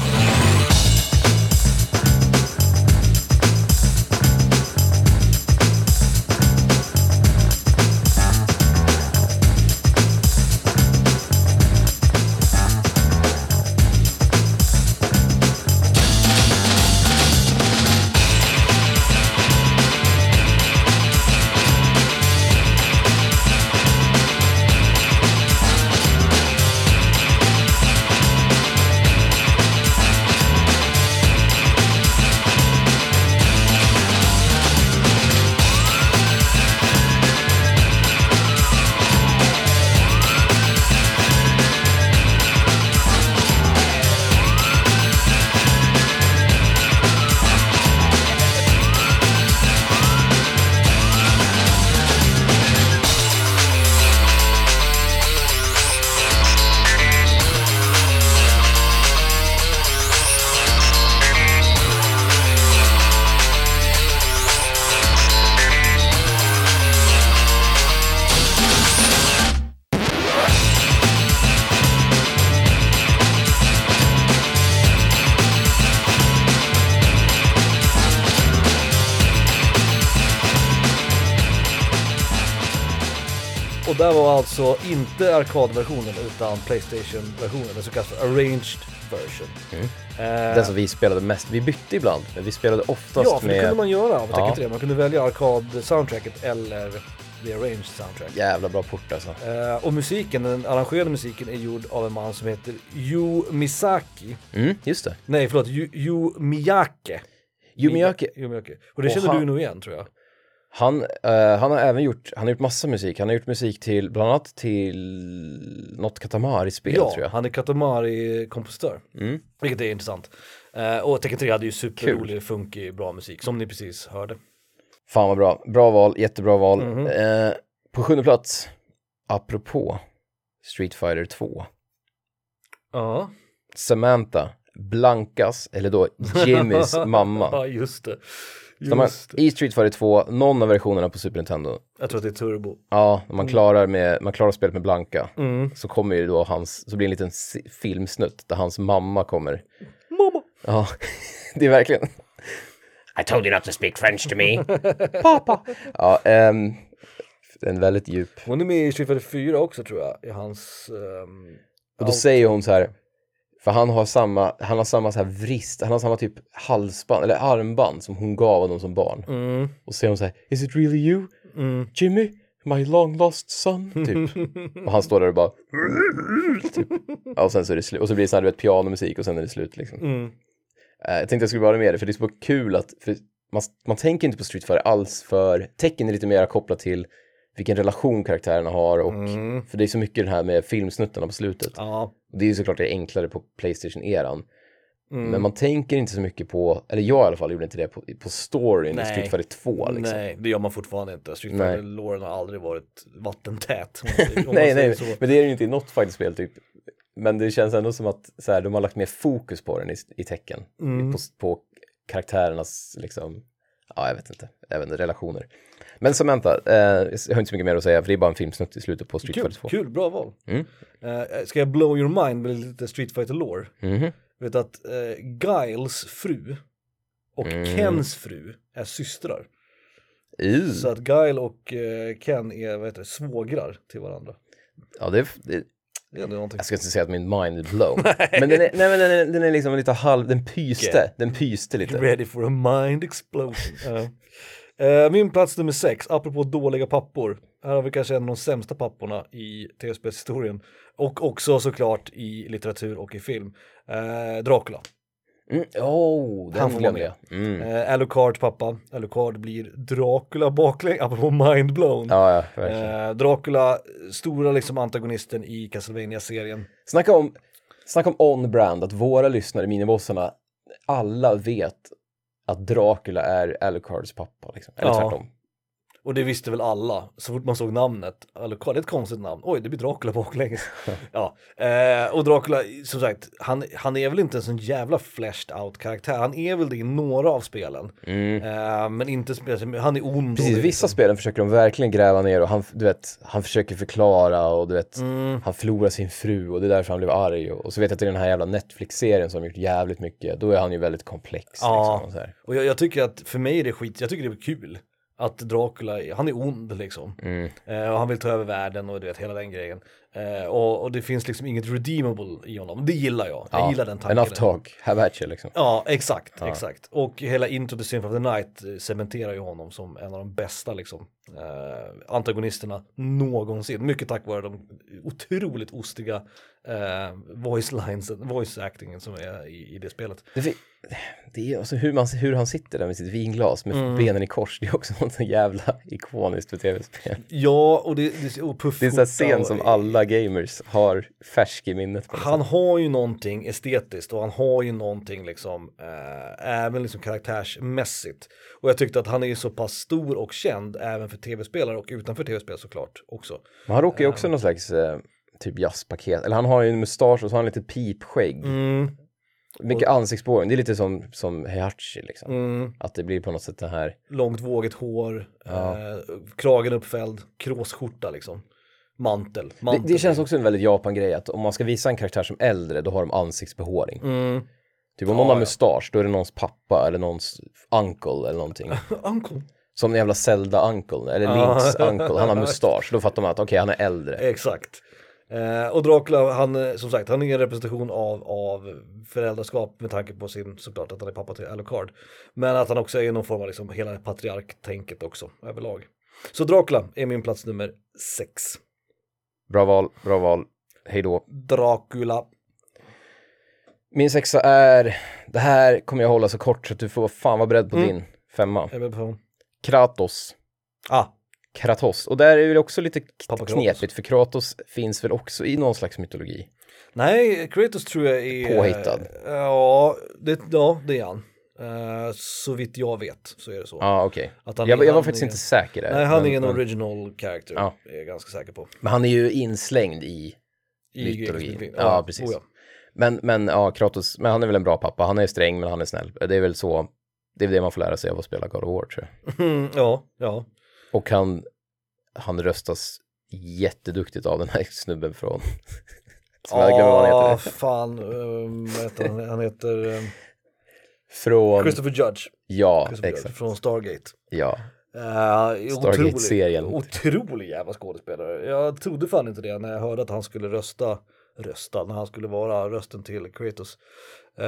Och där var alltså inte arkadversionen utan Playstation-versionen, den så kallade arranged version. Eh, Den som vi spelade mest, vi bytte ibland, men vi spelade oftast ja, för det med kunde man göra Tekken Ja. 3. Man kunde välja arkad-soundtracket eller the arranged soundtrack. jävla bra port alltså. Eh, och musiken, den arrangerade musiken är gjord av en man som heter Yu Misaki. Mm, just det. Nej, förlåt, Yu, Yu Miyake. Yumiyake, Yu Miyake. Och det Och känner han- du nog igen tror jag. Han, eh, han har även gjort, han har gjort massa musik. Han har gjort musik till, bland annat till något Katamari-spel Ja, tror jag. han är Katamari-kompositör. Mm. Vilket är intressant. Eh, och Tekken 3 hade ju superrolig, funkig, bra musik, som ni precis hörde. Fan vad bra, bra val, jättebra val. Mhm. Eh, på sjunde plats, apropå Street Fighter 2, Ja, Samantha, Blankas, eller då Jimmys mamma. ja just det. Så man. I Street Fighter 2, någon av versionerna på Super Nintendo, Jag tror att det är Turbo. ja, när man klarar, med, man klarar spelet med Blanka, Mm. så kommer ju då hans, så blir det en liten filmsnutt där hans mamma kommer. Mamma! Ja, det är verkligen. I told you not to speak French to me. Pappa. Ja, ehm, en väldigt djup. Hon är med i Street Fighter 4 också tror jag, i hans... ehm, Och då säger hon så här, för han har samma, han har samma så här vrist, han har samma typ halsband eller armband som hon gav honom som barn. Mm, Och så säger hon så här, is it really you, mm. Jimmy, my long lost son, typ. och han står där och bara, typ. ja, och sen så är det slut, och så blir det så här, du vet, pianomusik och sen är det slut liksom. Mm. Eh, jag tänkte jag skulle bara ha med det, för det är så kul att, man, man tänker inte på Street Fighter alls, för tecken är lite mer kopplat till vilken relation karaktärerna har och Mm. för det är så mycket den här med filmsnuttarna på slutet. Ja, Och Det är ju såklart det enklare på Playstation-eran. Mm. Men man tänker inte så mycket på, eller jag i alla fall gjorde inte det, på, på storyn i Nej. Street Fighter 2 liksom. Nej, det gör man fortfarande inte. Street Nej. Fighter-låren har aldrig varit vattentät. om nej, nej, så. men det är det ju inte i något fighterspel typ. Men det känns ändå som att så här, de har lagt mer fokus på den i, i tecken. Mm. På, på karaktärernas, liksom, ja jag vet inte, även relationer. Men Samantha, eh, jag har inte så mycket mer att säga för det är bara en filmsnutt i slutet på Street Kul, Fighter 2. kul, bra val. Mm. Eh, ska jag blow your mind med lite Street Fighter lore? Mhm. Vet att eh, Giles fru och Mm. Kens fru är systrar. Uh. Så att Guile och eh, Ken är vad heter det, svågrar till varandra. Ja, det, det, Det är ändå någonting. jag ska inte säga att min mind är blown. men den är, nej, men den är, den är liksom lite halv, den pyste, den pyste lite. Ready for a mind explosion. Ja. Eh, min plats nummer sex, apropå dåliga pappor. Här har vi kanske en av de sämsta papporna i tv-spelshistorien. Och också såklart i litteratur och i film. Eh, Dracula. Mm. Oh, den Han får vara jag. Mm. Eh, Alucard pappa. Alucard blir Dracula baklänges, apropå mind blown. Ja, ja. Eh, Dracula, stora liksom antagonisten i Castlevania-serien. Snacka om, snacka om on-brand, att våra lyssnare, minibossarna, alla vet att Dracula är Alucards pappa. Liksom. Eller Ja. tvärtom. Och det visste väl alla, så fort man såg namnet. Alucard, det är ett konstigt namn. Oj, det blir Dracula baklänges. ja, eh, och Dracula, som sagt, han, han är väl inte en sån jävla fleshed out karaktär. Han är väl det i några av spelen. Mm. Eh, men inte, spe- han är ond. Precis, vissa liksom- spelen försöker de verkligen gräva ner och han, du vet, han försöker förklara och du vet, Mm. han förlorar sin fru och det är därför han blev arg och, och så vet jag att är den här jävla Netflix-serien som har gjort jävligt mycket, då är han ju väldigt komplex. Ja. Liksom, och. Och jag, jag tycker att för mig är det skit, jag tycker det är kul. Att Dracula, han är ond liksom. Mm. Eh, och han vill ta över världen och du vet hela den grejen. Eh, och, och det finns liksom inget redeemable i honom. Det gillar jag. Jag Ja, gillar den tanken. Enough talk, have at you liksom. Ja, exakt, exakt. Och hela Into the Symphony of the Night eh, cementerar ju honom som en av de bästa liksom, eh, antagonisterna någonsin. Mycket tack vare de otroligt ostiga eh, voice lines, voice actingen som är i, i det spelet. Det, det är alltså hur, man, hur han sitter där med sitt vinglas med Mm. benen i kors, det är också något så jävla ikoniskt för tv-spel. Ja, och det, det och Det är en sån scen som alla gamers har färsk i minnet. Han sätt. har ju någonting estetiskt och han har ju någonting liksom eh, även liksom karaktärsmässigt. Och jag tyckte att han är ju så pass stor och känd även för tv-spelare och utanför tv-spel såklart också. Men han råkar ju också någon slags eh, typ jazzpaket, eller han har ju en mustasch och så har han lite pipskägg. Mm, Mycket ansiktsbehåring, det är lite som, som Heihachi liksom. mm, Att det blir på något sätt det här, långt vågigt hår, Ja. eh, kragen uppfälld, kråsskjorta liksom. Mantel. det, mantel det känns också en väldigt Japan-grej att om man ska visa en karaktär som äldre, då har de ansiktsbehåring. Mm. Typ om Ja, någon har ja. mustasch, då är det någons pappa eller någons uncle eller någonting. Uncle. Som den jävla Zelda-uncle, eller Ja. Links uncle, han har mustasch, då fattar man att okej, han är äldre. Exakt. Eh, och Dracula, han, eh, som sagt, han är en representation av, av föräldraskap med tanke på sin, såklart att han är pappa till Alucard. Men att han också är någon form av liksom hela patriarktänket också överlag. Så Dracula är min plats nummer sex. Bra val, bra val. Hej då. Dracula. Min sexa är, det här kommer jag hålla så kort så att du får fan vara beredd på Mm. din femma. Jag är. Kratos. Ah, Kratos. Och där är det också lite Pappa Kratos. knepigt för Kratos finns väl också i någon slags mytologi. nej, Kratos tror jag är... Påhittad. Ja, det, ja, det är han. Eh, så vitt jag vet så är det så. Ja, ah, okej. Att han Jag, jag var faktiskt är- inte säker där. Nej, han men, är en original character, Ja. är jag ganska säker på. men han är ju inslängd i I mytologin. grekisk Ja, precis. Oh, ja. Men, men ja, Kratos, men han är väl en bra pappa. Han är sträng, men han är snäll. Det är väl så, det är det man får lära sig av att spela God of War, tror jag. Ja, ja. Och han, han röstas jätteduktigt av den här snubben från... Heter. fan, um, vad heter han? Han heter um, Från... Christopher Judge. Ja, Christopher Judge exakt. från Stargate. Ja. Uh, Stargate-serien. Otrolig, otrolig jävla skådespelare. Jag trodde fan inte det när jag hörde att han skulle rösta, rösta, när han skulle vara rösten till Kratos. Uh,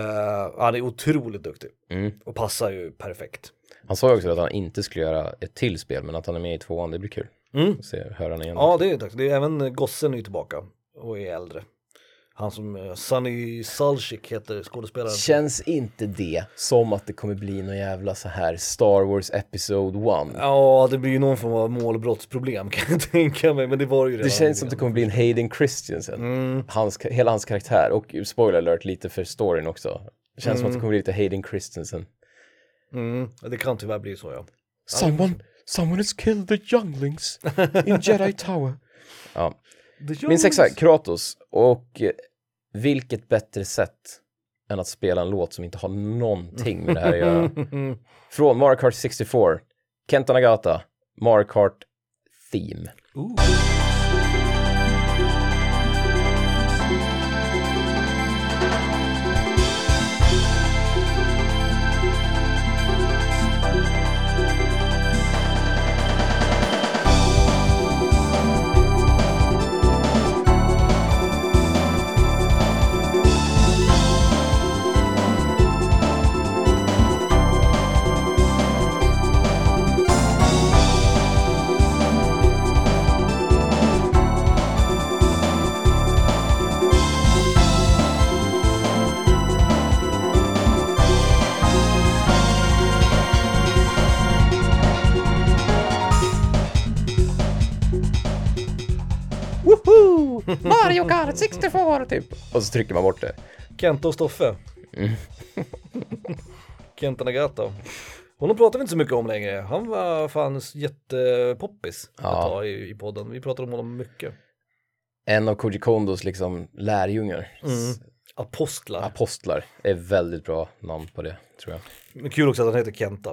han är otroligt duktig Mm. och passar ju perfekt. Han sa ju också att han inte skulle göra ett till spel, men att han är med i tvåan, det blir kul. Mm. Se, höra han igen. Ja, det är dags. Det är även gossen är ju tillbaka och är äldre. Han som, uh, Sunny Sulchik heter skådespelaren. Känns inte det som att det kommer bli någon jävla så här Star Wars Episode 1? Ja, det blir ju någon form av målbrottsproblem kan jag tänka mig, men det var ju redan. Det känns som att det kommer bli en Hayden Christensen. Mm. Hans, hela hans karaktär och spoiler alert lite för storyn också. Det känns som att det Mm. kommer bli lite Hayden Christensen. Mm, det kan tyvärr bli så ja. Someone, someone has killed the younglings in Jedi Tower. Ja. Min sexa, Kratos. Och eh, vilket bättre sätt än att spela en låt som inte har någonting med det här att göra. Från Mario Kart 64, Kenta Nagata, Mario Kart Theme. Ooh. Mario Kart 64 typ. Och så trycker man bort det. Kenta och Stoffe. Kenta Nagata. Honom pratar vi inte så mycket om längre. Han var fan jättepoppis att Ja. ha i, i podden. Vi pratar om honom mycket. En av Koji Kondos liksom lärjungar, Mm. Apostlar. apostlar, är väldigt bra namn på det tror jag. Men kul också att han heter Kenta.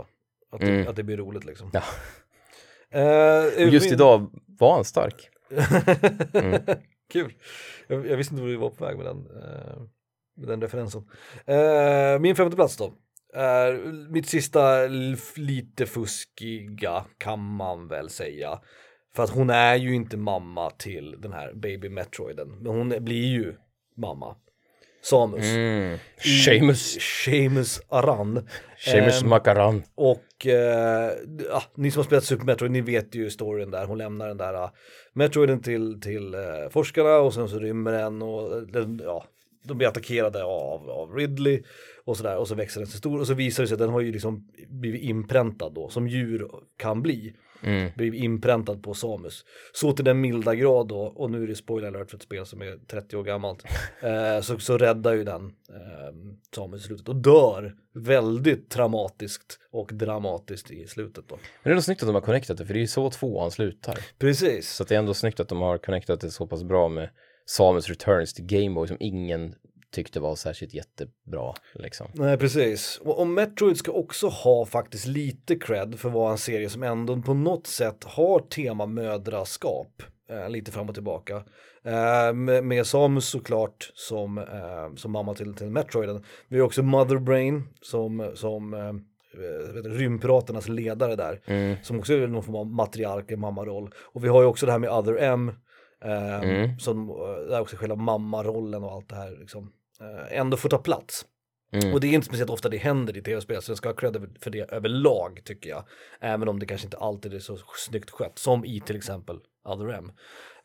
Att, det, Mm. att det blir roligt liksom. Ja. Och just min- idag var han stark. Kul. Jag, jag visste inte var vi var på väg med den, eh, med den referensen. Eh, min femte plats då. Är mitt sista lite fuskiga kan man väl säga. För att hon är ju inte mamma till den här baby Metroiden. Men hon blir ju mamma. Samus. Mm. Seamus, Seamus Aran. Seamus Ehm, Makaran. och eh, ja, ni som har spelat Super Metroid, ni vet ju storyn där. Hon lämnar den där uh, Metroiden till, till eh, forskarna och sen så rymmer den och eh, den, ja, de blir attackerade av, av Ridley och sådär och så växer den sig stor och så visar det sig att den har ju liksom blivit inpräntad då som djur kan bli. Mm. Blivit inpräntad på Samus. Så till den milda grad då, och nu är det spoiler alert för ett spel som är 30 år gammalt. Eh, så, så räddar ju den eh, Samus i slutet och dör väldigt traumatiskt och dramatiskt i slutet då. Men det är ändå snyggt att de har connectat det, för det är ju så tvåan slutar. Precis. Så det är ändå snyggt att de har connectat det så pass bra med Samus Returns till Gameboy som ingen tyckte var särskilt jättebra. Liksom. Nej, precis. Och, och Metroid ska också ha faktiskt lite cred för att vara en serie som ändå på något sätt har tema mödraskap. Eh, lite fram och tillbaka. Eh, med, med Samus såklart som, eh, som mamma till, till Metroiden. Vi har också Mother Brain som, som eh, eh, rymdpiraternas ledare där. Mm. Som också är någon form av matriark, en mammaroll. Och vi har ju också det här med Other M. Eh, Mm. Som, eh, där också själva mammarollen och allt det här liksom, ändå får ta plats. Mm. Och det är inte speciellt ofta det händer i tv-spel, så jag ska ha cred för det överlag tycker jag. Även om det kanske inte alltid är så snyggt skött, som i till exempel Other M.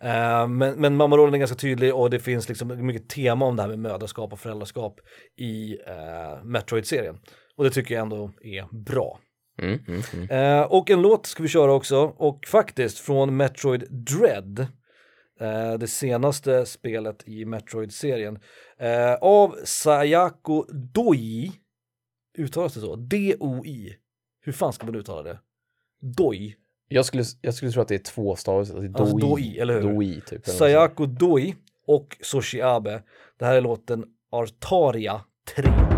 Eh, men, men mammarollen är ganska tydlig och det finns liksom mycket tema om det här med mödraskap och föräldraskap i eh, Metroid-serien. Och det tycker jag ändå är bra. Mm, mm. Eh, och en låt ska vi köra också, och faktiskt från Metroid Dread. Eh, det senaste spelet i Metroid-serien. Eh, av Sayako Doi. Uttalas det så? D-O-I. Hur fan ska man uttala det? Doi. Jag, skulle, jag skulle tro att det är två stavelser, alltså Alltså doi, doi, eller hur? Doi, typ. eller. Sayako Doi och Soshi Abe. Det här är låten Artaria 3.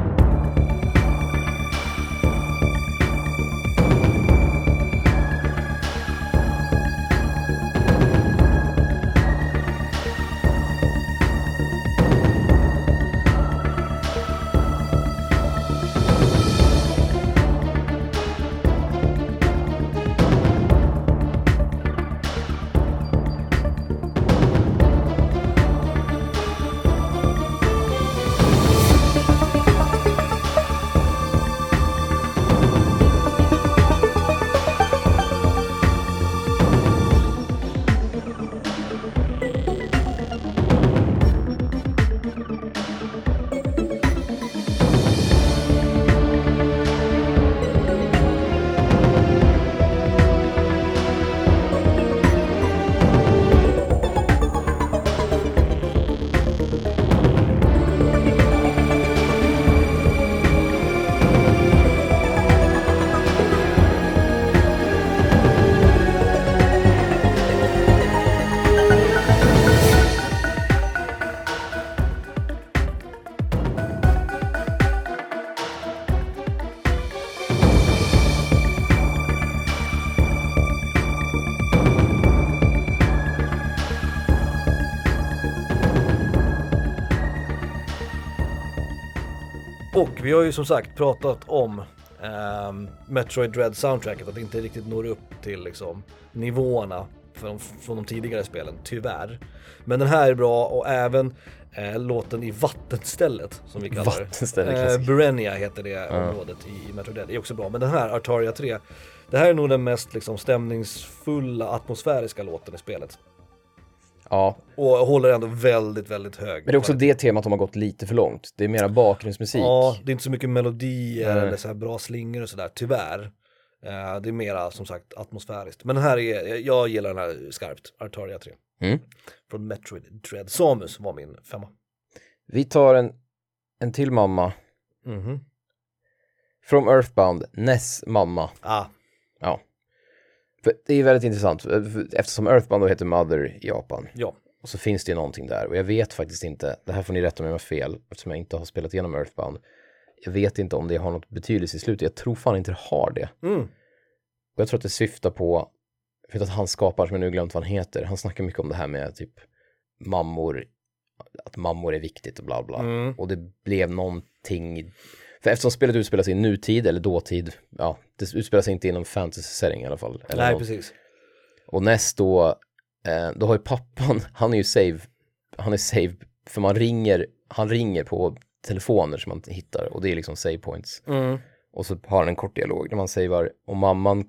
Vi har ju som sagt pratat om ehm, Metroid Dread soundtracket, att det inte riktigt når upp till liksom nivåerna från, från de tidigare spelen, tyvärr. Men den här är bra och även eh, låten i vattenstället som vi kallar Vattenstället, det. Eh, klassiker. Burenia heter det området i, i Metroid Dread, det är också bra. Men den här, Artaria 3, det här är nog den mest liksom, stämningsfulla atmosfäriska låten i spelet. Ja, Och håller ändå väldigt, väldigt hög men det är också det temat de har gått lite för långt. Det är mera bakgrundsmusik. Ja, det är inte så mycket melodier Nej. eller så här bra slingor och sådär, tyvärr. Eh, det är mera som sagt atmosfäriskt. Men den här är, jag gillar den här skarpt, Artaria 3. Mm. Från Metroid Dread. Samus var min femma. Vi tar en, en till mamma. Mhm. From Earthbound, Ness mamma. Ah, det är väldigt intressant, för- eftersom Earthbound då heter Mother i Japan. ja. Och så finns det ju någonting där. Och jag vet faktiskt inte, det här får ni rätta om jag har fel, eftersom jag inte har spelat igenom Earthbound. Jag vet inte om det har något betydelse i slutet. Jag tror fan inte det har det. Mm. Och jag tror att det syftar på, vet att han skapar, som jag nu glömt vad han heter, han snackar mycket om det här med typ mammor, att mammor är viktigt och bla bla. Mm. Och det blev någonting, för eftersom spelet utspelar sig i nutid eller dåtid, ja, det utspelar sig inte inom fantasy-setting i alla fall. Eller Nej, något. precis. Och näst då, eh, då har ju pappan, han är ju save, han är save, för man ringer, han ringer på telefoner som man hittar och det är liksom save points. Mm. Och så har han en kort dialog där man savear och mamman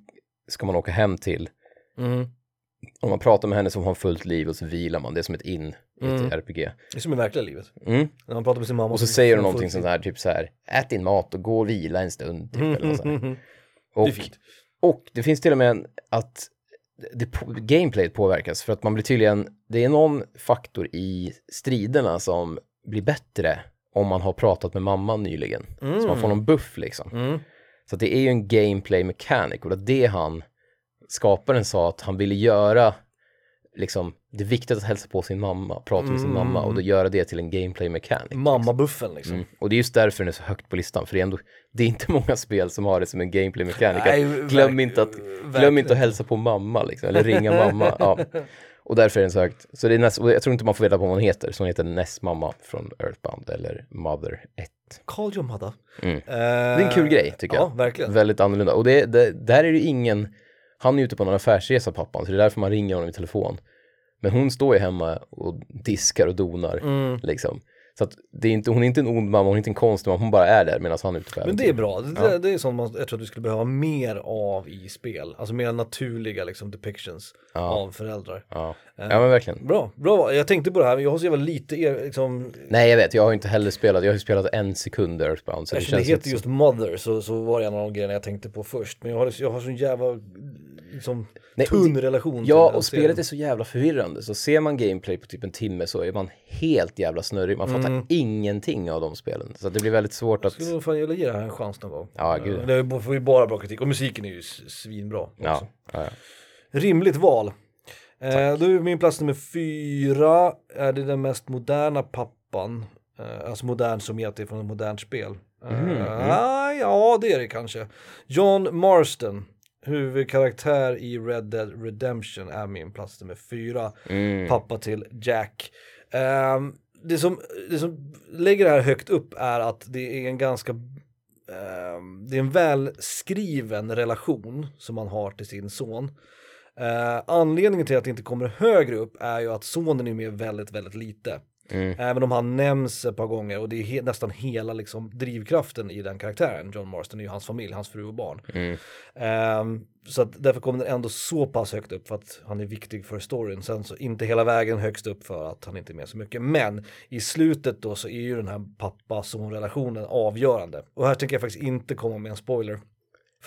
ska man åka hem till. Mm. Om man pratar med henne som har fullt liv och så vilar man, det är som ett in i ett Mm. RPG. Det är som i verkliga livet. Mm. När man pratar med sin mamma. Och så säger hon någonting sånt här, typ så här, ät din mat och gå och vila en stund. Typ, eller sånt här. Det är Och, fint. och det finns till och med en, att det, gameplayet påverkas för att man blir tydligen, det är någon faktor i striderna som blir bättre om man har pratat med mamman nyligen. Så man får någon buff liksom. Mm. Så att det är ju en gameplay mechanic och det är det han, skaparen sa att han ville göra, liksom, det är viktigt att hälsa på sin mamma, prata med sin mamma och då göra det till en gameplay mechanic. Mammabuffen liksom. Mm. Och det är just därför den är så högt på listan, för det är ändå, det är inte många spel som har det som en gameplay mechanic. Nej, att glöm, inte att, glöm inte att hälsa på mamma liksom, eller ringa mamma. Ja. Och därför är den så högt. Så det är näst, och jag tror inte man får veta vad hon heter, så hon heter Ness mamma från Earthbound eller Mother 1. Call your mother. Mm. Eh, Det är en kul grej tycker jag. Ja, verkligen. Väldigt annorlunda. Och det, det, där är det ingen, han är ute på någon affärsresa pappan, så det är därför man ringer honom i telefon. Men hon står ju hemma och diskar och donar Mm. liksom. Så att det är inte, hon är inte en ond mamma, hon är inte en konstig mamma, hon bara är där medan han är ute på Men det är bra, det, det är sånt man, jag tror att vi skulle behöva mer av i spel. Alltså mer naturliga liksom depictions Ja. av föräldrar. Ja. ja, men verkligen. Bra, bra. Jag tänkte på det här, jag har så jävla lite er, liksom, Nej, jag vet, jag har inte heller spelat, jag har ju spelat en sekund Earthbound, så det eftersom det känns heter just så... Mother så, så var det en av de grejerna jag tänkte på först. Men jag har, jag har sån jävla liksom, Nej, tunn det- relation till Ja, och serien. spelet är så jävla förvirrande, så ser man gameplay på typ en timme så är man helt jävla snurrig, man fattar Mm. ingenting av de spelen. Så det blir väldigt svårt att... Skulle fan ge det här en chans någon gång. Ja, gud. Det får ju bara bra kritik och musiken är ju svinbra. också. Ja, ja, ja. Rimligt val. Eh, då är min plats nummer fyra, är det den mest moderna pappan. Eh, alltså modern som i att det är från ett modernt spel. Eh, Mhm, ah, ja, det är det kanske. John Marston, huvudkaraktär i Red Dead Redemption, är min plats nummer fyra. Mm. Pappa till Jack. Ehm, det, som, det som lägger det här högt upp är att det är en ganska ehm, det är en välskriven relation som man har till sin son. Eh, anledningen till att det inte kommer högre upp är ju att sonen är med väldigt, väldigt lite. Mm. Även om han nämns ett par gånger och det är he- nästan hela liksom, drivkraften i den karaktären. John Marston är ju hans familj, hans fru och barn. Mm. Ehm, så att därför kommer den ändå så pass högt upp för att han är viktig för storyn. Sen så inte hela vägen högst upp för att han inte är med så mycket. Men i slutet då så är ju den här pappa-son-relationen avgörande. Och här tänker jag faktiskt inte komma med en spoiler.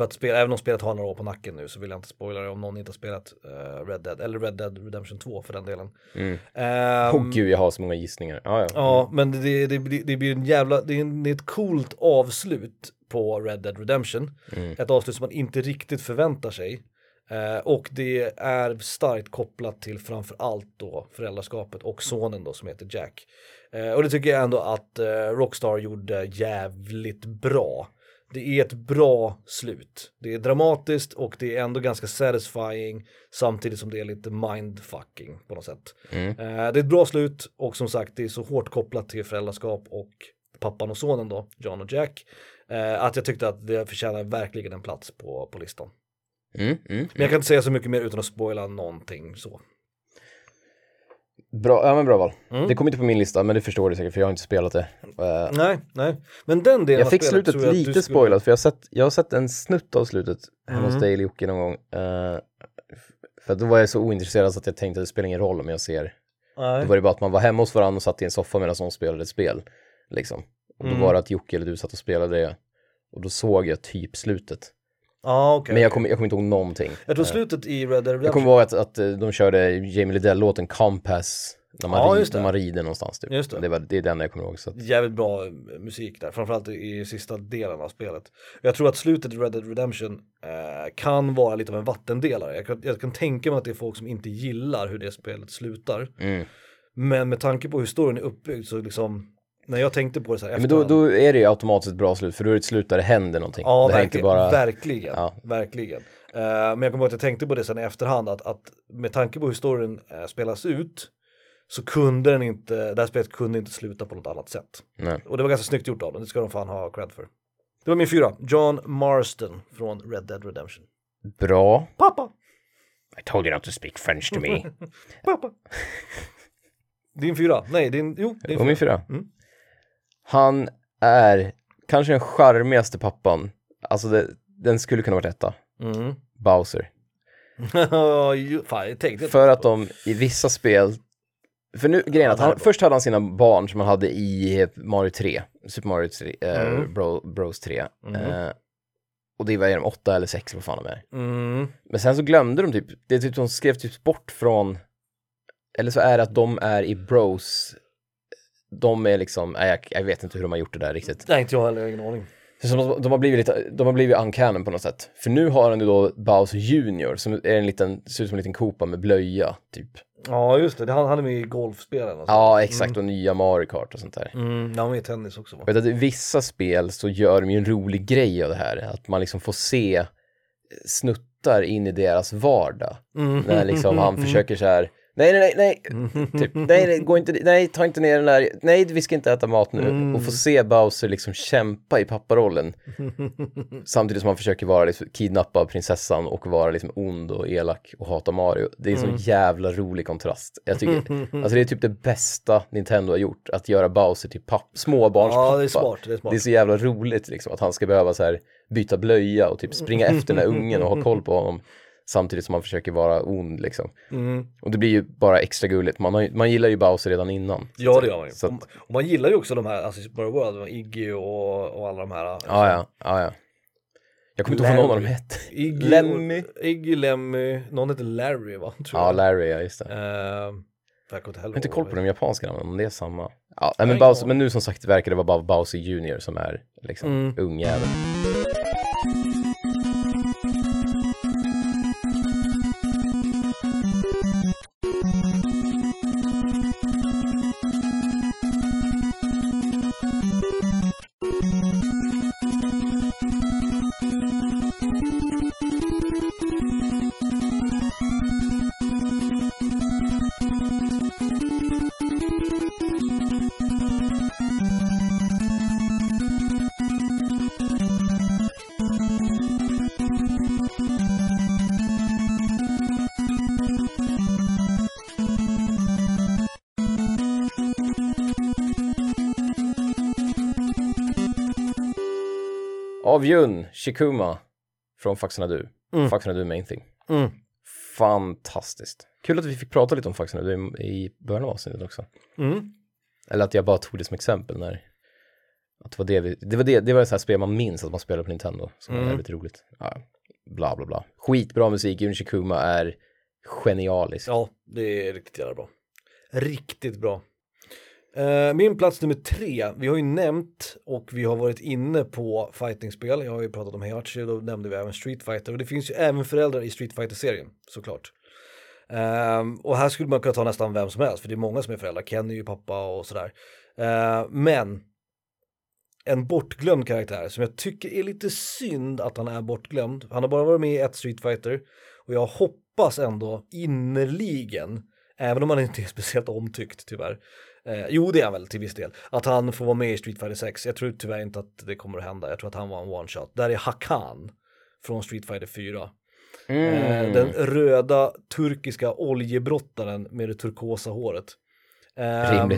För att spela, även om spelet har några år på nacken nu så vill jag inte spoila det om någon inte har spelat eh, Red Dead eller Red Dead Redemption 2 för den delen. Mm. Ehm, Åh gud, jag har så många gissningar. Ja, ja. Ja, men det, det, blir- det blir en jävla, det är, en, det är ett coolt avslut på Red Dead Redemption. Mm. Ett avslut som man inte riktigt förväntar sig. Eh, och det är starkt kopplat till framför allt då föräldraskapet och sonen då som heter Jack. Eh, och det tycker jag ändå att Rockstar gjorde jävligt bra. Det är ett bra slut. Det är dramatiskt och det är ändå ganska satisfying samtidigt som det är lite mindfucking på något sätt. Mm. Eh, det är ett bra slut och som sagt det är så hårt kopplat till föräldraskap och pappan och sonen då, John och Jack, eh, att jag tyckte att det förtjänar verkligen en plats på, på listan. Mm, mm. Men jag kan inte säga så mycket mer utan att spoila någonting så. Bra, ja men bra val. Mm. Det kommer inte på min lista, men det förstår du säkert för jag har inte spelat det. Eh, Nej, nej. Men den delen jag fick spelet slutet jag lite skulle- spoilat, för jag har, sett, jag har sett en snutt av slutet hemma hos Mm. dig eller Jocke någon gång. F- för då var jag så ointresserad så att jag tänkte att det spelar ingen roll om jag ser. Nej. Då var det bara att man var hemma hos varandra och satt i en soffa medan någon spelade ett spel. Liksom. Och då Mm. var det att Jocke eller du satt och spelade det. Och då såg jag typ slutet. Ja, okej. Men jag kommer jag kommer inte ihåg någonting. Jag tror Eh, slutet i Red Dead Jag Redemption. kommer ihåg att, att eh, de körde Jamie Lidell-låten Compass när man, Ja, ri- just det. när man rider någonstans. Typ. Just det. Det, var, det är den jag kommer ihåg. Så att, Jävligt bra eh, musik där, framförallt i sista delen av spelet. Jag tror att slutet i Red Dead Redemption eh, kan vara lite av en vattendelare. Jag kan, jag kan tänka mig att det är folk som inte gillar hur det spelet slutar. mm. Men med tanke på hur storyn är uppbyggd så liksom, när jag tänkte på det så här Men då, då är det ju automatiskt ett bra slut för då är det ett slut där det händer någonting. Ja, det verkligen. bara... verkligen. Ja. verkligen. Eh, men jag kommer ihåg att jag tänkte på det sen i efterhand att, att med tanke på hur storyn uh, spelas ut så kunde den inte, det här spelet kunde inte sluta på något annat sätt. Nej. Och det var ganska snyggt gjort av dem, det ska de fan ha cred för. Det var min fyra, John Marston från Red Dead Redemption. Bra. Pappa, I told you not to speak French to me. pappa. Din fyra, nej din, jo, din Och min fyra. fyra. Mm. Han är kanske den charmigaste pappan. Alltså det, den skulle kunna varit etta. Mm. Bowser. Fan, jag tänkte För att de i vissa spel för nu, grejen att han, först hade han sina barn som han hade i Mario 3, Super Mario 3, eh, Mm. Bro, Bros 3. Mhm. Eh, och det var de åtta eller sex, vad fan de är. Mm. Men sen så glömde de typ, det är typ de skrev typ bort från, eller så är det att de är i Bros, de är liksom, nej, jag, jag vet inte hur de har gjort det där riktigt. Nej, inte jag heller, jag har ingen aning. Så de, de har blivit lite, de har blivit uncanon på något sätt. För nu har han ju då Bowser Junior som är en liten, ser ut som en liten kopa med blöja, typ. Ja, just det, det han, han är med i golfspelen. och så. Ja, exakt, och nya Mario Kart och sånt där. Mm, han var med i tennis också va? Vet att i vissa spel så gör de ju en rolig grej av det här, att man liksom får se snuttar in i deras vardag. Mm. När liksom han försöker så här, nej, nej, nej, nej, typ, nej, nej, gå inte, nej, ta inte ner den där, nej, vi ska inte äta mat nu. Mm. Och få se Bowser liksom kämpa i papparollen. Samtidigt som han försöker vara liksom, kidnappa prinsessan och vara liksom ond och elak och hata Mario. Det är en Mm. så jävla rolig kontrast. Jag tycker, alltså det är typ det bästa Nintendo har gjort, att göra Bowser till papp, småbarnspappa. Ja, det är smart, det är smart. Det är så jävla roligt liksom att han ska behöva så här byta blöja och typ springa efter den här ungen och ha koll på honom samtidigt som han försöker vara ond liksom. Mm. Och det blir ju bara extra gulligt. Man, har, man gillar ju Bowser redan innan. Ja, det gör man ju. Att, Och- man gillar ju också de här, alltså Super World, Iggy och, och alla de här. ja, ja, ja, ja. Jag kommer inte ihåg vad någon av dem hette. Iggy, Lemmy. Iggy, Lemmy, någon heter Larry va? Tror Ja, jag. Larry, ja just det. Uh, jag har inte koll på de japanska namnen, om det är samma. Ja, men, Bowser, men nu som sagt verkar det vara bara Bowser Junior som är liksom Mm. ungjävel. Avjun Shikuma från Faxarna Du. Mm. Faxarna Du Main Thing. Mm. Fantastiskt. Kul att vi fick prata lite om Faxarna Du i början av avsnittet också. Mm. Eller att jag bara tog det som exempel när att det var det vi, det var det, det var ett sånt här spel man minns att man spelade på Nintendo som var Mm. jävligt roligt. Ja, bla bla bla. Skitbra musik, Jun Shikuma är genialisk. Ja, det är riktigt jävla bra. Riktigt bra. Eh, min plats nummer tre, vi har ju nämnt och vi har varit inne på fightingspel. Jag har ju pratat om Heihachi, då nämnde vi även Street Fighter och det finns ju även föräldrar i Street Fighter-serien såklart. Um, och här skulle man kunna ta nästan vem som helst för det är många som är föräldrar, Kenny är ju pappa och sådär. Uh, men en bortglömd karaktär som jag tycker är lite synd att han är bortglömd. Han har bara varit med i ett Street Fighter och jag hoppas ändå innerligen Även om han inte är speciellt omtyckt tyvärr. Eh, jo det är han väl till viss del. Att han får vara med i Street Fighter 6. Jag tror tyvärr inte att det kommer att hända. Jag tror att han var en one shot. Där är Hakan från Street Fighter 4. Mm. Eh, den röda turkiska oljebrottaren med det turkosa håret. Eh.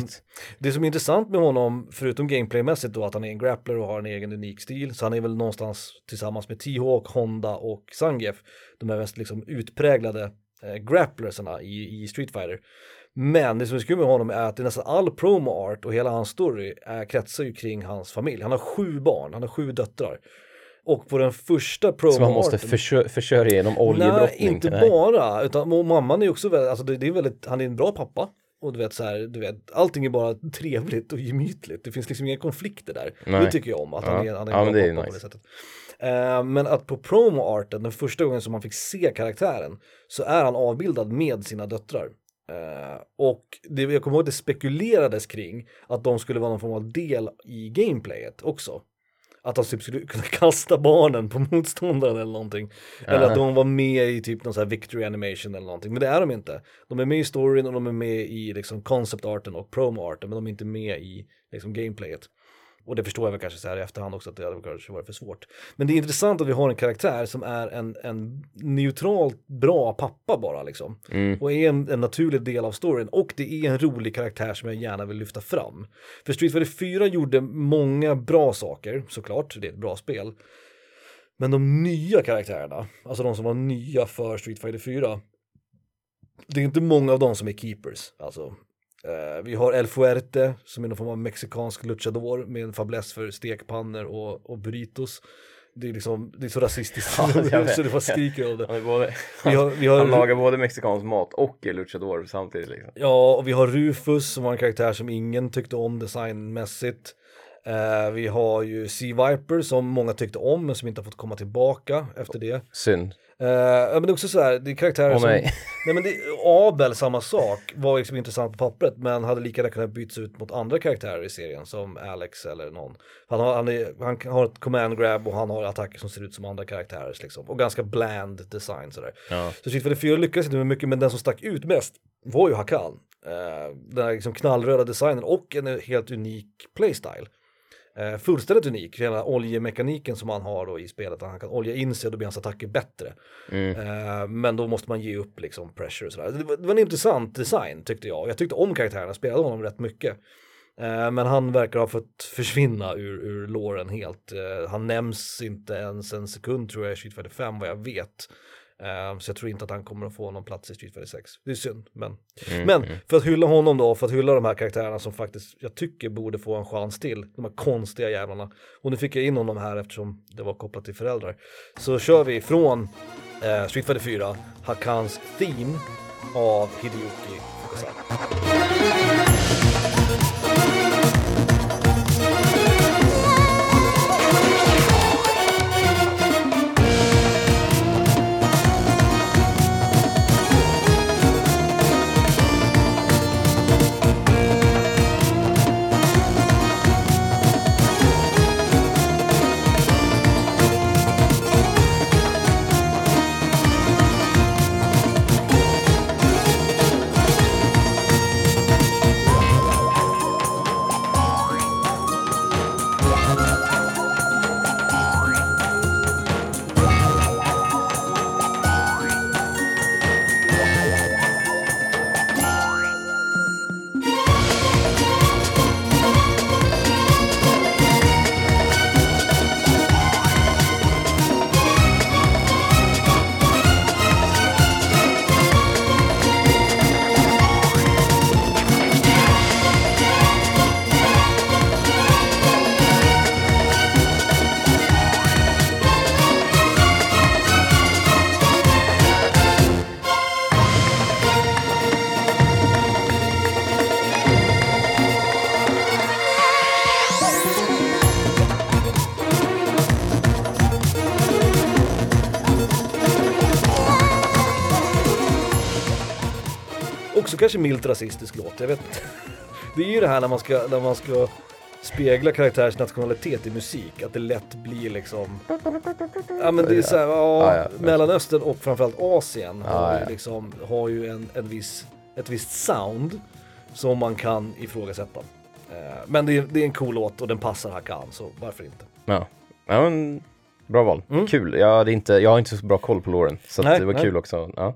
Det som är intressant med honom, förutom gameplaymässigt då, att han är en grappler och har en egen unik stil, så han är väl någonstans tillsammans med T-Hawk, Honda och Zangief, de är mest liksom utpräglade eh, grapplersarna i, i Street Fighter. Men det som är kul med honom är att det är nästan all promo art och hela hans story är, kretsar ju kring hans familj. Han har sju barn, han har sju döttrar. Och på den första promo Så man måste försö försöka genom oljebrottning? Nej, inte bara, utan och mamman är också väldigt, alltså det, det är väldigt, han är en bra pappa. Och du vet så här, du vet, allting är bara trevligt och gemytligt. Det finns liksom inga konflikter där. Nej. Det tycker jag om, att han är, han är Ja, en bra pappa på nice. det sättet. Eh, men att på promo-arten, den första gången som man fick se karaktären, så är han avbildad med sina döttrar. Eh, och det, jag kommer ihåg att det spekulerades kring att de skulle vara någon form av del i gameplayet också. Att de typ skulle kunna kasta barnen på motståndaren eller någonting. Eller att de var med i typ någon sån här victory animation eller någonting. Men det är de inte. De är med i storyn och de är med i liksom concept arten och promo arten men de är inte med i liksom gameplayet. Och det förstår jag väl kanske så här i efterhand också att det hade kanske varit för svårt. Men det är intressant att vi har en karaktär som är en, en neutralt bra pappa bara liksom. Och är en, en naturlig del av storyn. Och det är en rolig karaktär som jag gärna vill lyfta fram. För Street Fighter 4 gjorde många bra saker, såklart, det är ett bra spel. Men de nya karaktärerna, alltså de som var nya för Street Fighter 4, det är inte många av dem som är keepers. Alltså, eh, vi har El Fuerte som är någon form av mexikansk luchador med en fäbless för stekpannor och, och burritos. Det är liksom, det är så rasistiskt vet. så det bara skriker av det. Han, både, Vi har, vi har, han lagar både mexikansk mat och är luchador samtidigt liksom. Ja, och vi har Rufus som var en karaktär som ingen tyckte om designmässigt. Eh, vi har ju Sea Viper som många tyckte om men som inte har fått komma tillbaka efter det. Synd. Eh, men det är också så här, det är karaktärer Åh, som... nej. nej men det, Abel, samma sak, var liksom intressant på pappret men hade lika gärna kunnat bytas ut mot andra karaktärer i serien som Alex eller någon. Han har, han, är, han har ett command grab och han har attacker som ser ut som andra karaktärer liksom. Och ganska bland design sådär. Ja. Så Street Fighter 4 lyckades inte med mycket men den som stack ut mest var ju Hakan. Eh, den här liksom knallröda designen och en helt unik playstyle. Eh, fullständigt unik, hela oljemekaniken som han har då i spelet, han kan olja in sig och då blir hans attacker bättre. Eh, men då måste man ge upp liksom pressure och sådär. Det var, det var en intressant design tyckte jag. Jag tyckte om karaktären, jag spelade honom rätt mycket. Eh, men han verkar ha fått försvinna ur, ur låren helt. Eh, han nämns inte ens en sekund tror jag i Street Fighter 5 vad jag vet. Eh, så jag tror inte att han kommer att få någon plats i Street Fighter 6. Det är synd, men. men för att hylla honom då, för att hylla de här karaktärerna som faktiskt jag tycker borde få en chans till. De här konstiga jävlarna. Och nu fick jag in honom här eftersom det var kopplat till föräldrar. Så kör vi från eh, Street Fighter 4, Hakans Theme av Hideyuki Fukasawa. Kanske milt rasistisk låt, jag vet inte. Det är ju det här när man ska, när man ska spegla karaktärs nationalitet i musik, att det lätt blir liksom Ja men det är så här, ja, Ja, ja. Mellanöstern och framförallt Asien har, ju liksom, har ju en, en viss ett visst sound som man kan ifrågasätta. Eh, men det är, det är en cool låt och den passar Hakan, så varför inte? Ja, ja men, bra val. Mm. Kul. Jag, hade inte, jag har inte så bra koll på Lauren, så Nej, det var nej. kul också. Ja.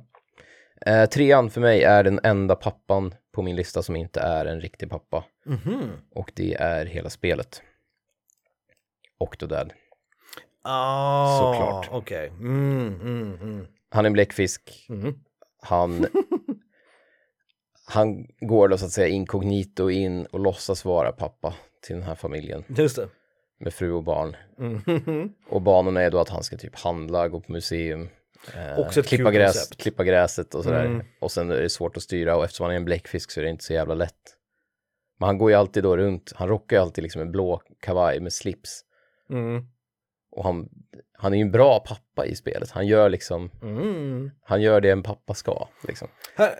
Eh, trean för mig är den enda pappan på min lista som inte är en riktig pappa. Mhm. Och det är hela spelet. Octodad. Ah, Såklart. Okej. Mm, mm, mm. Han är en bläckfisk. Mm. Han, han går då så att säga inkognito in och låtsas vara pappa till den här familjen Just det. med fru och barn. Mm. Och banorna är då att han ska typ handla, gå på museum, Också ett klippa, gräs, koncept. klippa gräset och sådär. Mm. Och sen är det svårt att styra och eftersom han är en bläckfisk så är det inte så jävla lätt. Men han går ju alltid då runt, han rockar ju alltid liksom en blå kavaj med slips. Mm. Och han, han är ju en bra pappa i spelet. Han gör liksom, Mm. han gör det en pappa ska. Liksom. Här,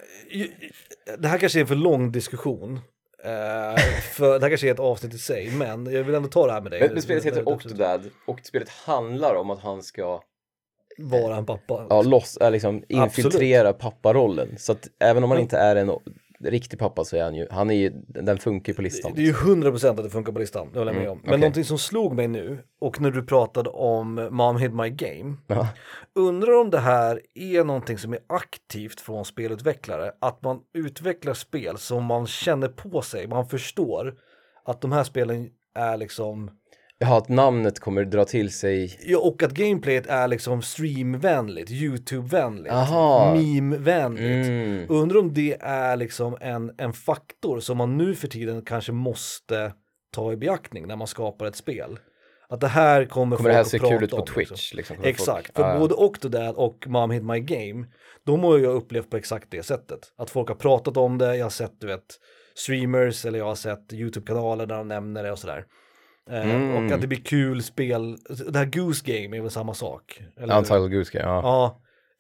det här kanske är en för lång diskussion. Eh, för det här kanske är ett avsnitt i sig, men jag vill ändå ta det här med dig. Men, men spelet heter Octodad och spelet handlar om att han ska Vara en pappa. ja, loss, är liksom infiltrera papparollen. Så att även om han inte är en riktig pappa så är han ju, han är ju, den funkar på listan. Det är ju 100% att det funkar på listan, det håller jag med om. Men okej. någonting som slog mig nu, och när du pratade om Mom Hid My Game, Ja. undrar om det här är någonting som är aktivt från spelutvecklare, att man utvecklar spel som man känner på sig, man förstår att de här spelen är liksom, Jaha, att namnet kommer dra till sig, ja, och att gameplayet är liksom streamvänligt, YouTube-vänligt, meme-vänligt. mm, Undrar om det är liksom en, en faktor som man nu för tiden kanske måste ta i beaktning när man skapar ett spel. Att det här kommer, kommer det här folk se att prata kul ut på om, Twitch? Liksom. Liksom. Kommer Exakt, folk- för ja, ja. både Octodad och Mom Hit My Game, de har jag upplevt på exakt det sättet. Att folk har pratat om det, jag har sett du vet streamers eller jag har sett YouTube-kanaler där de nämner det och sådär. Mm. Och att det blir kul spel, det här Goose Game är väl samma sak? Eller? Untitled Goose Game, ja.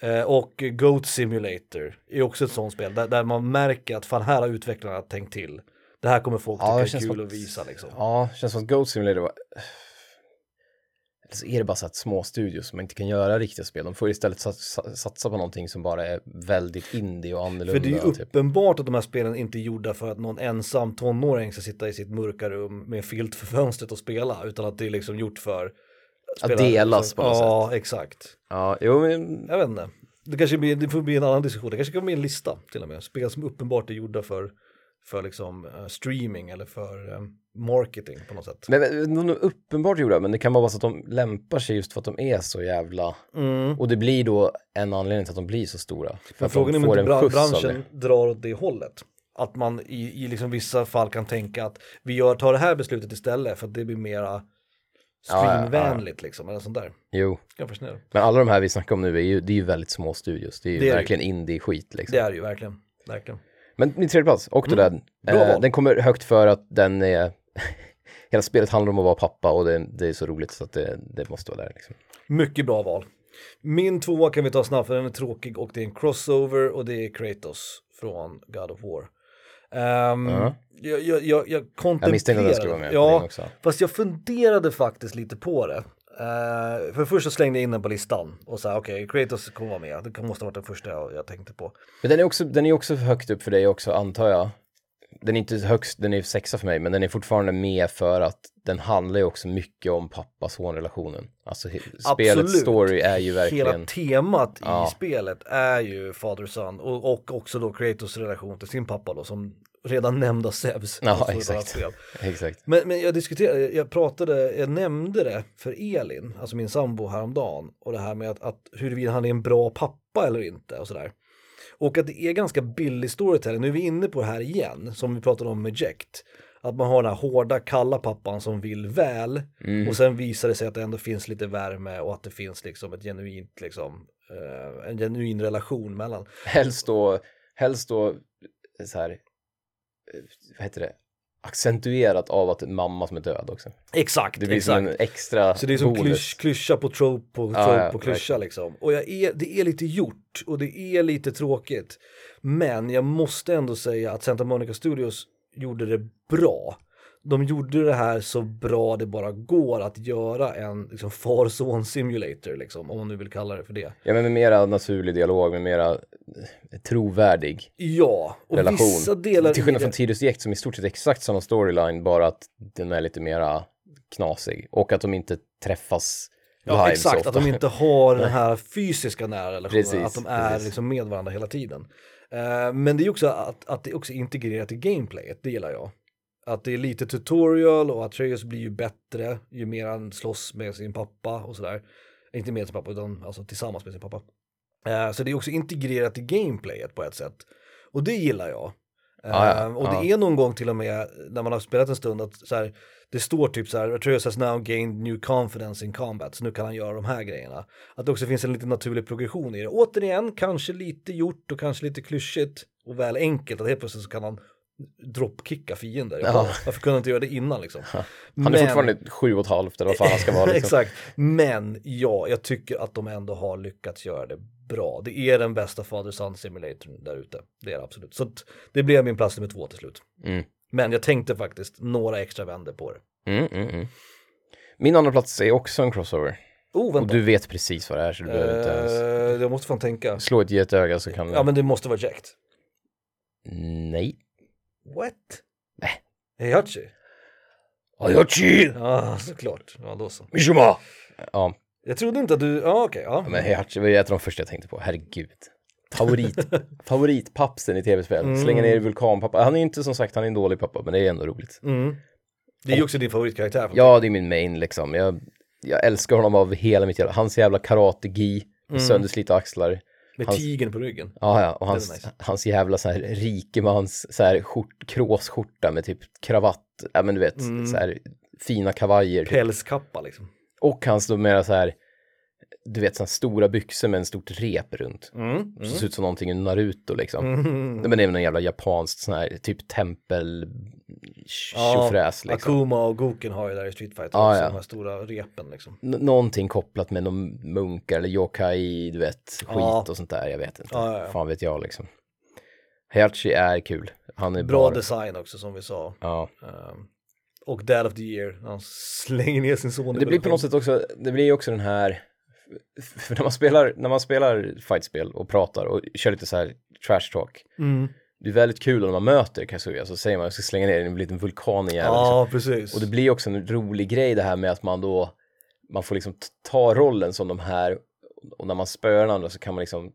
Ja, eh, och Goat Simulator är också ett sånt spel där, där man märker att fan här har utvecklarna tänkt till. Det här kommer folk Ja, det tycka känns är kul att att- visa liksom. Ja, känns som att Goat Simulator var... Eller så är det bara så att små studios som inte kan göra riktiga spel. De får istället satsa, på någonting som bara är väldigt indie och annorlunda. För det är ju typ. uppenbart att de här spelen inte är gjorda för att någon ensam tonåring ska sitta i sitt mörka rum med en filt för fönstret och spela, utan att det är liksom gjort för Att delas på något Ja, exakt. Ja, jo men... Jag vet inte. Det kanske blir, det får bli en annan diskussion. Det kanske kan bli en lista till och med. Spel som uppenbart är gjorda för, för liksom eh, streaming eller för eh, marketing på något sätt. Men, men är uppenbart gjorda, men det kan bara vara så att de lämpar sig just för att de är så jävla... Mm. Och det blir då en anledning till att de blir så stora. För Men frågan är om inte bra- branschen drar åt det hållet. Att man i, i liksom vissa fall kan tänka att vi gör, tar det här beslutet istället för att det blir mera Ja, ja, ja. streamvänligt liksom, eller sånt där. Jo, men alla de här vi snackar om nu är ju, det är ju väldigt små studios. Det är ju Det är det verkligen indie-skit liksom. Det är det ju verkligen. verkligen. Men min tredje plats, Octodad. Mm. Eh, den kommer högt för att den är... Hela spelet handlar om att vara pappa och det, det är så roligt så att det, det måste vara där liksom. Mycket bra val. Min tvåa kan vi ta snabbt för den är tråkig och det är en crossover och det är Kratos från God of War. Ehm, Ja. jag, jag, jag, jag Jag misstänkte att den skulle vara med Ja, också. Fast jag funderade faktiskt lite på det. Uh, för först så slängde jag in den på listan och sa okej, Kratos kommer vara med. Det måste ha varit den första jag, jag tänkte på. Men den är också, den är också högt upp för dig också antar jag. Den är inte högst, den är sexa för mig, men den är fortfarande med för att den handlar ju också mycket om pappa-son-relationen. Alltså spelets story är ju verkligen... Hela temat Ja. i spelet är ju father-son och, och också då Kratos relation till sin pappa då som redan nämnda Zeus. Ja, Alltså, exakt. Exakt. Men, men jag diskuterade, jag pratade, jag nämnde det för Elin, alltså min sambo häromdagen och det här med att, att huruvida han är en bra pappa eller inte och sådär. Och att det är ganska billig storytelling, nu är vi inne på det här igen, som vi pratade om med Jekt. Att man har den här hårda, kalla pappan som vill väl Mm. och sen visar det sig att det ändå finns lite värme och att det finns liksom ett genuint, liksom, eh, en genuin relation mellan. Helst då, helst då så här, vad heter det, accentuerat av att mamma som är död också. Exakt, Det blir exakt. som en extra Så det är som bonus. klysch, klyscha på trope på, trope ja, på klyscha verkligen. liksom. Och jag är, det är lite gjort och det är lite tråkigt. Men jag måste ändå säga att Santa Monica Studios gjorde det bra. De gjorde det här så bra det bara går att göra en liksom, far-son simulator, liksom, om man nu vill kalla det för det. Ja men med mera naturlig dialog, med mera eh, trovärdig Ja, och relation. vissa delar Till skillnad från Tidus Direkt som i stort sett är exakt samma storyline, bara att den är lite mera knasig. Och att de inte träffas Ja, exakt, ofta. att de inte har den här fysiska nära relationen, Precis, att de är precis. liksom med varandra hela tiden. Eh, men det är också att, att det är också integrerat i gameplayet, det gillar jag. Att det är lite tutorial och Atreus blir ju bättre ju mer han slåss med sin pappa och sådär. Inte med sin pappa utan alltså tillsammans med sin pappa. Eh, så det är också integrerat i gameplayet på ett sätt. Och det gillar jag. Eh, Ja, ja, och ja. det är någon gång till och med när man har spelat en stund att så här, det står typ så här, Atreus has now gained new confidence in combat, så nu kan han göra de här grejerna. Att det också finns en lite naturlig progression i det. Återigen, kanske lite gjort och kanske lite klyschigt och väl enkelt, att helt plötsligt så kan han dropkicka fiender. Ja. Varför kunde han inte göra det innan liksom? Han är fortfarande sju och ett halvt eller vad fan han ska vara. Liksom. Exakt, men ja, jag tycker att de ändå har lyckats göra det bra. Det är den bästa Father Son simulatorn där ute, det är det absolut. Så det blev min plats nummer två till slut. Mm. Men jag tänkte faktiskt några extra vänder på det. Mm, mm, mm. Min andra plats är också en crossover. Oh, Och vänta. du vet precis vad det är så du behöver inte ens Eh, jag måste fan tänka. slå ett getöga så kan Ja, men det måste vara Jacked. Nej. What? Nej. Heihachi? Hayachi! Ja, såklart. Ja, då så. Mishima! Ja, Jag trodde inte att du, ja okej, ja. men Hayachi var ju ett av de första jag tänkte på. Herregud. Favorit, favoritpappsen i tv-spel. Mm. Slänga ner i vulkanpappa. Han är ju inte som sagt, han är en dålig pappa, men det är ändå roligt. Mm. Det är ju också din favoritkaraktär. Ja, det är min main liksom. Jag, jag älskar honom av hela mitt hjärta. Hans jävla karate-gi, Mm. sönderslitna axlar. Med hans- tigern på ryggen. Ja, ja, och hans, nice. hans jävla så här rikemans så här skjort, kråsskjorta med typ kravatt, ja men du vet, Mm. så här fina kavajer. Typ. Pälskappa liksom. Och hans då mera så här, du vet, så här stora byxor med en stort rep runt. Mm. Som ser ut som någonting ur Naruto liksom. Mm. Men är väl någon jävla japanskt sån här typ tempel tjofräs liksom. Akuma och Goken har ju där i Street Fighter Ja, också, ja. de här stora repen liksom. N- någonting kopplat med någon munkar eller yokai, du vet, skit Ja. och sånt där, jag vet inte. Ja, ja, ja. Fan vet jag liksom. Hayachi är kul. Han är Bra bra. design också som vi sa. Ja. Ehm, och Dad of the Year, han slänger ner sin son i Det blir på något sätt också, det blir också den här, för när man spelar, när man spelar fightspel och pratar och kör lite så här trash talk, Mm. det är väldigt kul när man möter Kazuya så säger man jag ska slänga ner en liten vulkan igen. Ja, precis. Och det blir också en rolig grej det här med att man då, man får liksom ta rollen som de här, och när man spöar den andra så kan man liksom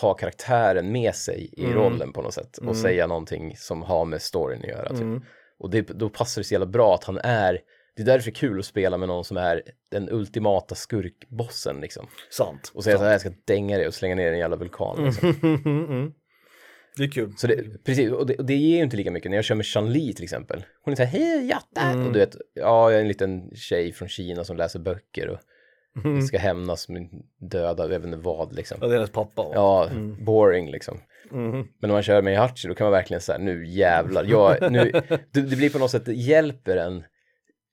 ta karaktären med sig i Mm. rollen på något sätt och Mm. säga någonting som har med storyn att göra. Typ. Mm. Och det, då passar det så jävla bra att han är, det är därför det är kul att spela med någon som är den ultimata skurkbossen liksom. Sant. Och säga Sant. att jag ska dänga dig och slänga ner en jävla vulkan. Liksom. Mm. Det är kul. Så det, precis, och det, och det ger ju inte lika mycket när jag kör med Chan-Li till exempel. Hon är såhär, hej jatta! Mm. Och du vet, ja jag är en liten tjej från Kina som läser böcker och Mm. ska hämnas med döda, jag vet inte vad liksom. Ja, hennes pappa. va? Ja, boring liksom. Mm. Men när man kör med Hachi då kan man verkligen säga nu jävlar, jag, nu, det, det blir på något sätt, det hjälper en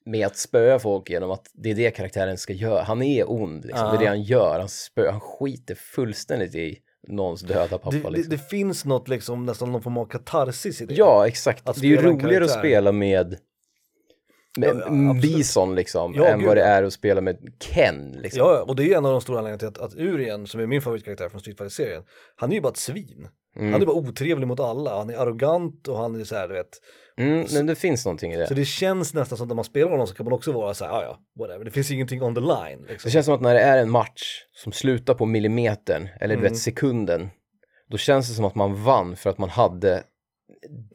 med att spöa folk genom att det är det karaktären ska göra. Han är ond, liksom. det är det han gör. Han, spö, han skiter fullständigt i någons döda pappa. Det, det, liksom. det finns något liksom, nästan någon form av katarsis i det. Ja, exakt. Att det är ju roligare att spela med, med Ja. Bison liksom, Ja, än gud, vad det är att spela med Ken. Liksom. Ja, och det är en av de stora anledningarna till att, att Urien, som är min favoritkaraktär från Street Fighter-serien, han är ju bara ett svin. Mm. Han är bara otrevlig mot alla, han är arrogant och han är så här, du vet. Mm, men det finns någonting i det. Så det känns nästan som att när man spelar honom så kan man också vara så här, ja ja, whatever, det finns ingenting on the line. Liksom. Det känns som att när det är en match som slutar på millimetern, eller du Mm. vet sekunden, då känns det som att man vann för att man hade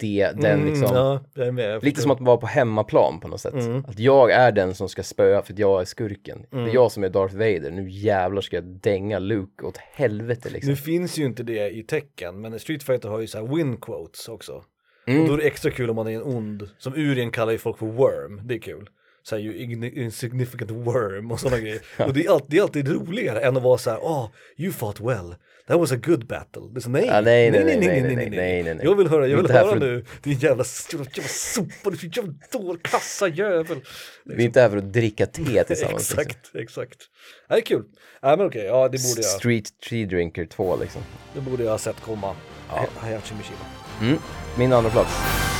det, den Mm, liksom. ja, jag med, jag Lite som att vara på hemmaplan på något sätt. Mm. Att jag är den som ska spöa för att jag är skurken. Det Mm. är jag som är Darth Vader. Nu jävlar ska jag dänga Luke åt helvete liksom. Nu finns ju inte det i tecken, men Street Fighter har ju så här win quotes också. Mm. Och då är det extra kul om man är en ond, som Urien kallar ju folk för worm, det är kul. Så här, you igni- insignificant worm och sådana grejer. Och det är, alltid, det är alltid roligare än att vara så här, oh, you fought well, that was a good battle. Det är så, nej, Ja, nej, nej, nej, nej, nej, nej, nej, nej. Jag vill höra, jag vill höra för- nu, din jävla, jävla, jävla sopa, du jävla dålig, kassa jävel. Vi är inte här för att dricka te tillsammans. liksom. exakt, exakt. Ja, det är kul. Ja, men okej, ja det borde jag, Street Tree Drinker 2 liksom. det borde jag ha sett komma. Ja. Hayashi Mishima. Mm. Min andra plats.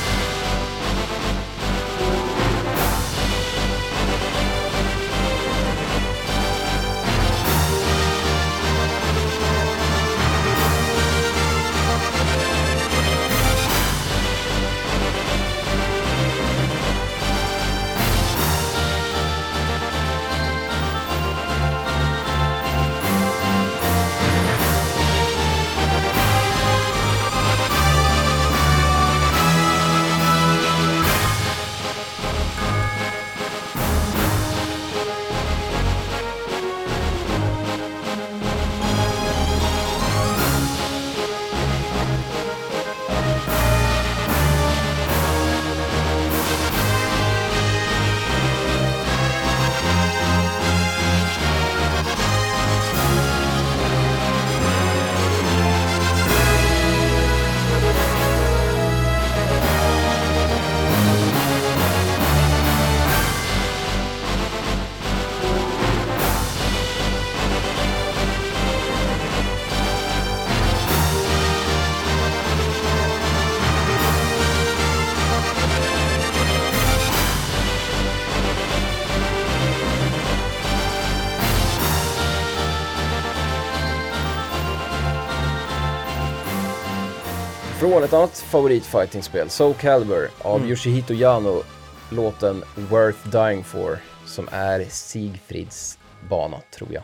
Favoritfightingspel, Soul Calibur av Mm. Yoshihito Yano, låten Worth Dying For, som är Sigfrids bana, tror jag.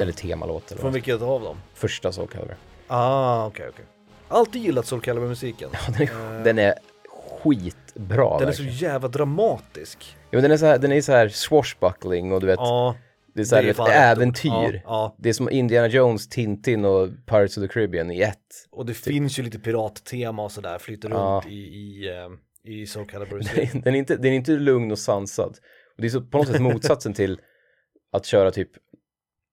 Eller temalåt eller Från vilket av dem? Första Soul Calibur. Ah, okej okej. Alltid gillat Soul Calibur-musiken. Den är, den är skitbra Den är så verkligen. jävla dramatisk. Ja, men den är så här, den är så här swashbuckling och du vet, Ja, det är så här, det är ett äventyr. Ja. Det är som Indiana Jones, Tintin och Pirates of the Caribbean i ett. och det finns ju lite pirattema och sådär, flyter Typ. Runt i, i, eh, i Soul Calibur. Den är, inte, den är inte lugn och sansad. Och det är så på något sätt motsatsen till att köra typ,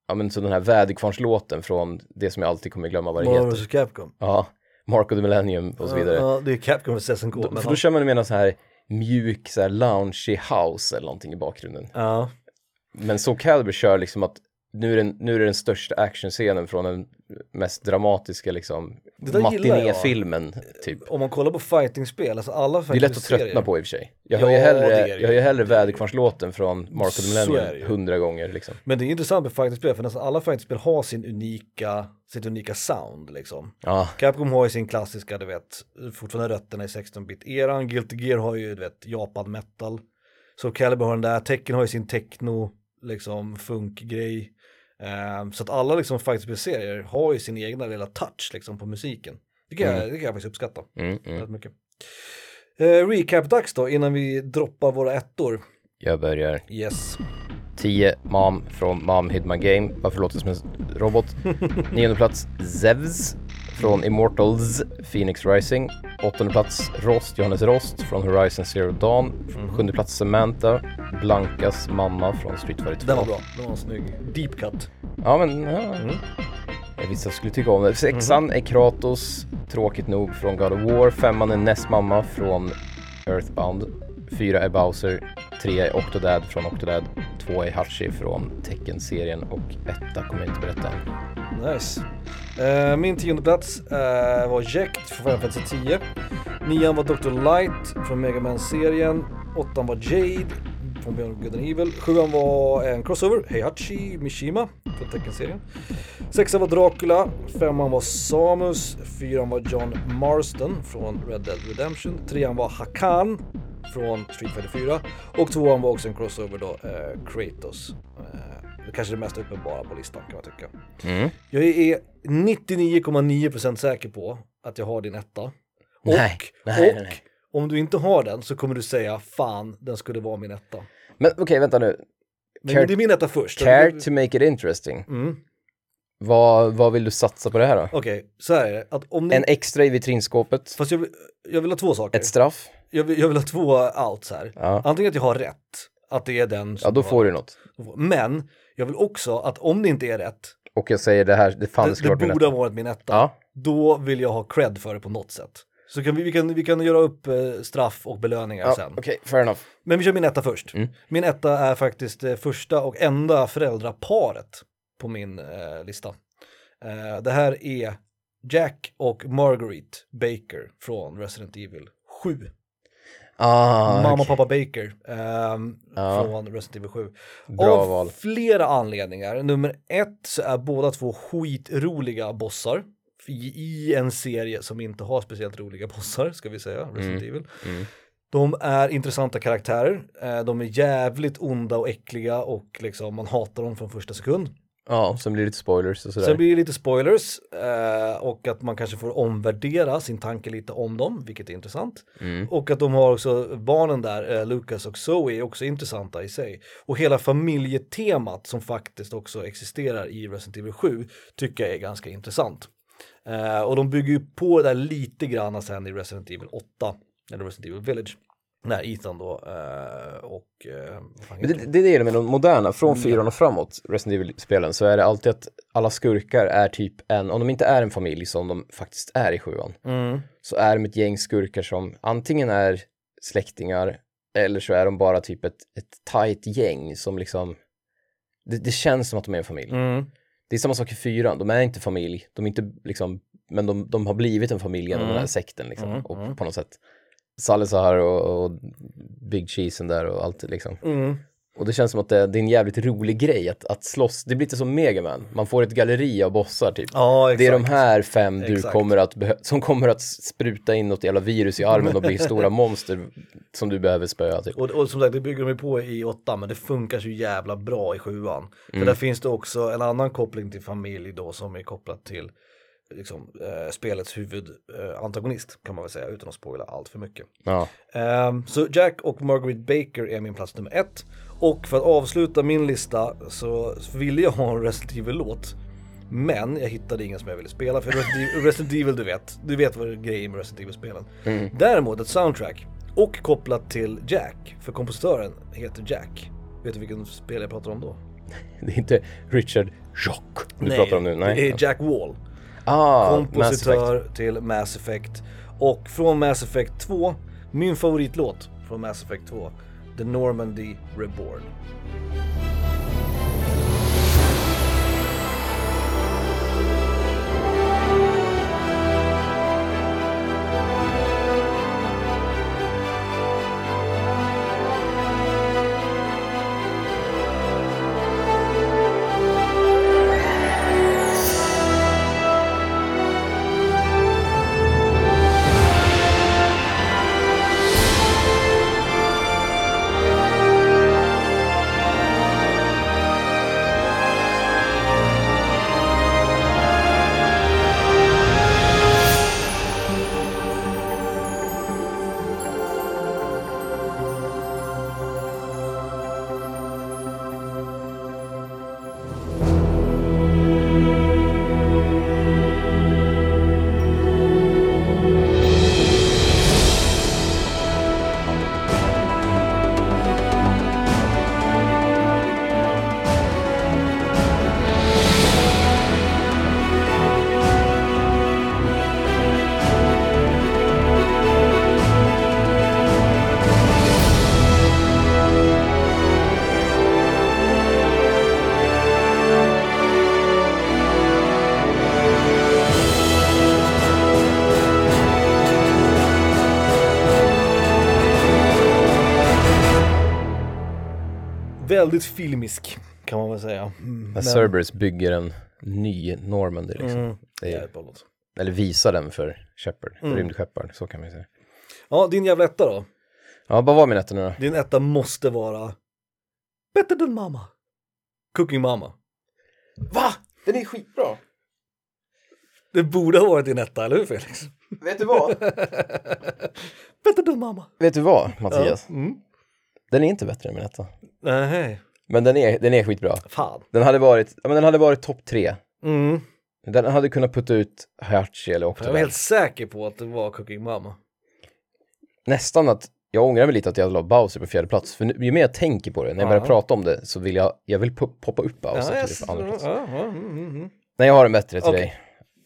ja men så den här väderkvarnslåten från det som jag alltid kommer glömma vad det Marvel heter. Capcom. Ja, Mark of the Millennium och så vidare. Ja, det är Capcom vs SNK. Då, för då kör man med någon så här mjuk, så här loungy house eller någonting i bakgrunden. ja. Men så Calibur kör liksom att nu är, den, nu är det den största actionscenen från den mest dramatiska liksom matinéfilmen typ. Om man kollar på fightingspel, alltså alla Det är lätt att tröttna på i och för sig. Jag Ja, hör ju det hellre, jag hör ju hellre väderkvarnslåten från Mark of the Millennium ju. hundra gånger liksom. Men det är intressant med fightingspel, för nästan alla fightingspel har sin unika, sitt unika sound liksom. Ja, Capcom har ju sin klassiska, du vet, fortfarande rötterna i 16-bit-eran. Guilty Gear har ju, du vet, Japan metal. Så Calibur har den där, Tekken har ju sin techno, liksom, funkgrej. Ehm, så att alla liksom fightingspel-serier har ju sin egna lilla touch liksom på musiken. Det kan, jag, det kan jag faktiskt uppskatta mm, mm. mycket. Uh, Recap-dags då, innan vi droppar våra ettor. jag börjar. Yes. 10 Mom från Mom Hid My Game. Varför låter det som en robot? Nionde plats Zevs från Immortals Phoenix Rising. Åttonde plats Rost, Johannes Rost från Horizon Zero Dawn. Sjunde plats Samantha, Blankas mamma från Street Fighter 2. Den var bra, den var snygg. Deep cut. Ja men, ja. Jag visste jag skulle tycka om det. Sexan är Kratos, tråkigt nog, från God of War. Femman är Ness mamma från Earthbound. Fyra är Bowser. Tre är Octodad från Octodad. Två är Hachi från Tekken-serien och etta kommer jag inte berätta. Nice. Uh, min tionde plats uh, var Jekt från Final Fantasy 10. Nian var Dr. Light från Mega Man-serien. Åttan var Jade från Beyond Good and Evil. Sjuan var en crossover, Heihachi Mishima från Tekken-serien. Sexan var Dracula. Femman var Samus. Fyran var John Marston från Red Dead Redemption. Trean var Hakan från Street Fighter 4. Och tvåan var också en crossover då, eh, Kratos. Eh, det kanske är det mest uppenbara på listan kan man tycka. Mm. Jag är 99,9% säker på att jag har din etta. Och, Nej, nej, och nej, nej. Om du inte har den så kommer du säga fan, den skulle vara min etta. Men okej, vänta nu. Men Care- det är min etta först. Care to make it interesting. Mm. Vad, vad vill du satsa på det här då? Okej, så här är det. Att om ni... En extra i vitrinskåpet? Fast jag vill, jag vill ha två saker. Ett straff? Jag, vill, jag vill ha två outs här. Ja. Antingen att jag har rätt, att det är den som Ja, då får du något. Men jag vill också att om det inte är rätt, Och jag säger det här, det fan det, det skulle det varit min borde ha varit min etta. Ja, Då vill jag ha cred för det på något sätt. Så kan vi, vi, kan, vi kan göra upp eh, straff och belöningar ja sen. okej, fair enough. Men vi kör min etta först. Mm. Min etta är faktiskt det första och enda föräldraparet på min eh, lista. Eh, det här är Jack och Marguerite Baker från Resident Evil 7. Ah, Mamma och pappa Baker ehm, Ja. från Resident Evil 7. Bra Av val. flera anledningar. Nummer ett så är båda två skitroliga bossar. I, en serie som inte har speciellt roliga bossar, ska vi säga, Resident Evil. Mm. De är intressanta karaktärer, eh, de är jävligt onda och äckliga och liksom man hatar dem från första sekund. Ja, sen blir det lite spoilers och sådär. Sen blir det lite spoilers eh, och att man kanske får omvärdera sin tanke lite om dem, vilket är intressant. Mm. Och att de har också barnen där, eh, Lucas och Zoe, är också intressanta i sig. Och hela familjetemat som faktiskt också existerar i Resident Evil 7 tycker jag är ganska intressant. Eh, och de bygger ju på det där lite grann sen i Resident Evil 8, eller Resident Evil Village. När Ethan då eh, och... Eh, det, det är det med de moderna, från Mm. fyran och framåt, Resident Evil-spelen, så är det alltid att alla skurkar är typ en, om de inte är en familj som de faktiskt är i sjuan, de? Mm. så är de ett gäng skurkar som antingen är släktingar eller så är de bara typ ett, ett tajt gäng som liksom, det, det känns som att de är en familj. Mm. Det är samma sak i fyran, de är inte familj, de är inte liksom, men de, de har blivit en familj genom Mm. den här sekten liksom, Mm, och mm. på något sätt. Salazar och, och Big Cheesen där och allt liksom. Mm. Och det känns som att det, det är en jävligt rolig grej att, att slåss. Det blir lite som Megaman. Man får ett galleri av bossar typ. Ja, Det är de här fem du Exakt. kommer att som kommer att spruta in något jävla virus i armen och bli stora monster som du behöver spöa typ. Och, och som sagt, det bygger de ju på i åttan, men det funkar så jävla bra i sjuan. Mm. För där finns det också en annan koppling till familj då som är kopplat till liksom, eh, spelets huvudantagonist eh, kan man väl säga utan att spoila allt för mycket. Ja. Ehm, så Jack och Margaret Baker är min plats nummer ett. Och för att avsluta min lista så ville jag ha en Resident Evil-låt. Men jag hittade ingen som jag ville spela för Resident Evil, Resident Evil du vet, du vet vad det är grejen med Resident Evil-spelen. Däremot ett soundtrack och kopplat till Jack, för kompositören heter Jack. Vet du vilken spel jag pratar om då? Det är inte Richard Jock du pratar om nu. Nej. det är Jack Wall. ah, Mass kompositör till Mass Effect. Och från Mass Effect 2, min favoritlåt från Mass Effect 2, The Normandy Reborn. Väldigt filmisk kan man väl säga. Mm, När Cerberus bygger en ny Normandy liksom. Mm, Det är, eller visar den för Shepard, Mm. rymdskepparen, så kan man ju säga. Ja, din jävla etta då? Ja, vad var min etta nu då? Din etta måste vara Better than mamma. Cooking mamma. Va? Den är skitbra! Det borde ha varit din etta, eller hur Felix? Vet du vad? Better than mamma. Vet du vad, Mattias? Ja. Mm. Den är inte bättre än min etta. Nej, Men den är, den är skitbra. fan. Den hade varit, ja, men den hade varit topp tre. Mm. Den hade kunnat putta ut Hachi eller Jag var helt säker på att det var Cooking mamma. Nästan att, jag ångrar mig lite att jag la Bowser på fjärde plats. För nu, ju mer jag tänker på det, när jag börjar Ja. prata om det, så vill jag, jag vill po- poppa upp Bowser Ja, till andra plats. ja, ja, mm, mm, mm. Nej, jag har en bättre till Okej. dig.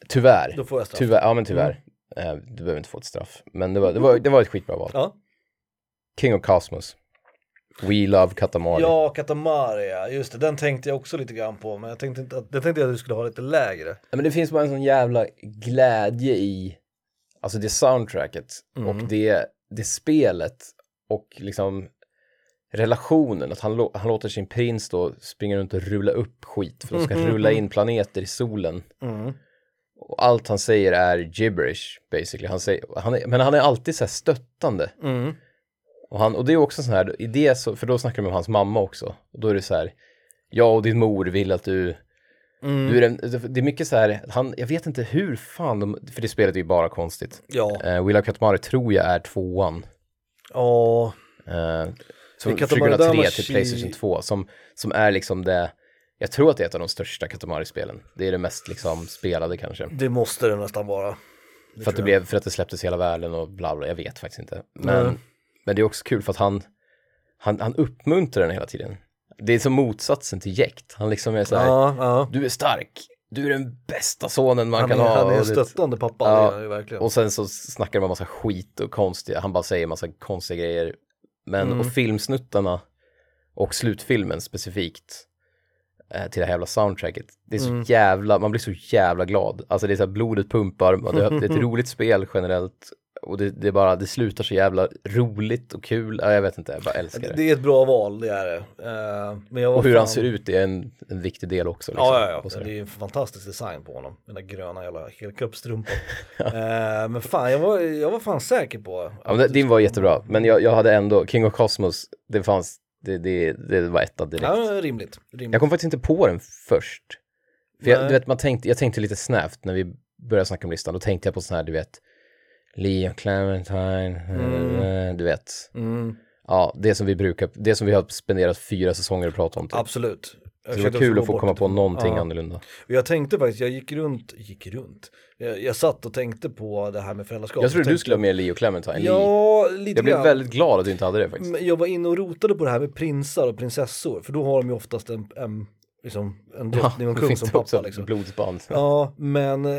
Tyvärr. Då får jag straff. Tyvärr, ja men tyvärr. Eh, du behöver inte få ett straff. Men det var, det var, det var ett skitbra val. Ja. King of Cosmos. We Love Katamari. ja, Katamari, ja. just det. Den tänkte jag också lite grann på, men jag tänkte inte att, jag tänkte att du skulle ha lite lägre. Ja, Men det finns bara en sån jävla glädje i, alltså det soundtracket Mm. och det, det spelet och liksom relationen, att han, han låter sin prins då springa runt och rulla upp skit för de ska rulla in planeter i solen. Mm. Och allt han säger är gibberish basically. Han säger, han är, men han är alltid så här stöttande. Mm. Och, han, och det är också så här, i det så, för då snackar de med hans mamma också. Och då är det så här, jag och din mor vill att du, Mm. du är en, det är mycket så här, han, jag vet inte hur fan de, för det spelet är ju bara konstigt. Ja, Uh, Will of Katamari tror jag är tvåan. ja, Uh, som Katamari 2003 Damacy- till Playstation 2, som, som är liksom det, jag tror att det är ett av de största Katamari-spelen. Det är det mest liksom spelade kanske. det måste det nästan vara. För att, det blev, för att det släpptes hela världen och bla bla, jag vet faktiskt inte. Men, Nej. Men det är också kul för att han, han, han uppmuntrar den hela tiden. Det är som motsatsen till jäkt. Han liksom är så här, Ja, ja. du är stark, du är den bästa sonen man Han kan är, ha. han är en stöttande pappa, Ja, det är verkligen. Och sen så snackar om massa skit och konstiga, han bara säger massa konstiga grejer. Men, Mm. och filmsnuttarna och slutfilmen specifikt eh, till det här jävla soundtracket. Det är så jävla, man blir så jävla glad. Alltså det är så här blodet pumpar, det är ett roligt spel generellt. Och det, det bara, det slutar så jävla roligt och kul. Ja, jag vet inte, jag bara älskar det. Det är ett bra val, det är det. Eh, men Och hur fan- han ser ut är en, en viktig del också. Liksom, Ja, ja, ja. Det är en fantastisk design på honom. Den där gröna jävla helkroppstrumpan. eh, men fan, jag var, jag var fan säker på. Ja, men det, din var jättebra, men jag, jag hade ändå, King of Cosmos, det fanns, det, det, det var etta direkt. Ja, rimligt. rimligt. Jag kom faktiskt inte på den först. För jag, Nej. du vet, man tänkte, jag tänkte lite snävt när vi började snacka om listan, då tänkte jag på sån här, du vet, Leo Clementine, eh, du vet. Mm, Ja, det som vi brukar, det som vi har spenderat fyra säsonger och pratat om. Typ. absolut. Jag det var kul att få komma på någonting Ja. annorlunda. Och Jag tänkte faktiskt, jag gick runt, gick runt. Jag, jag satt och tänkte på det här med föräldraskap. Jag trodde du skulle ha med Leo Clementine. Ja, lite jag blev grann. väldigt glad att du inte hade det faktiskt. Men Jag var inne och rotade på det här med prinsar och prinsessor, för då har de ju oftast en, en, liksom, en drottning och det kung som pappa. Liksom. blodsband. Ja, men eh,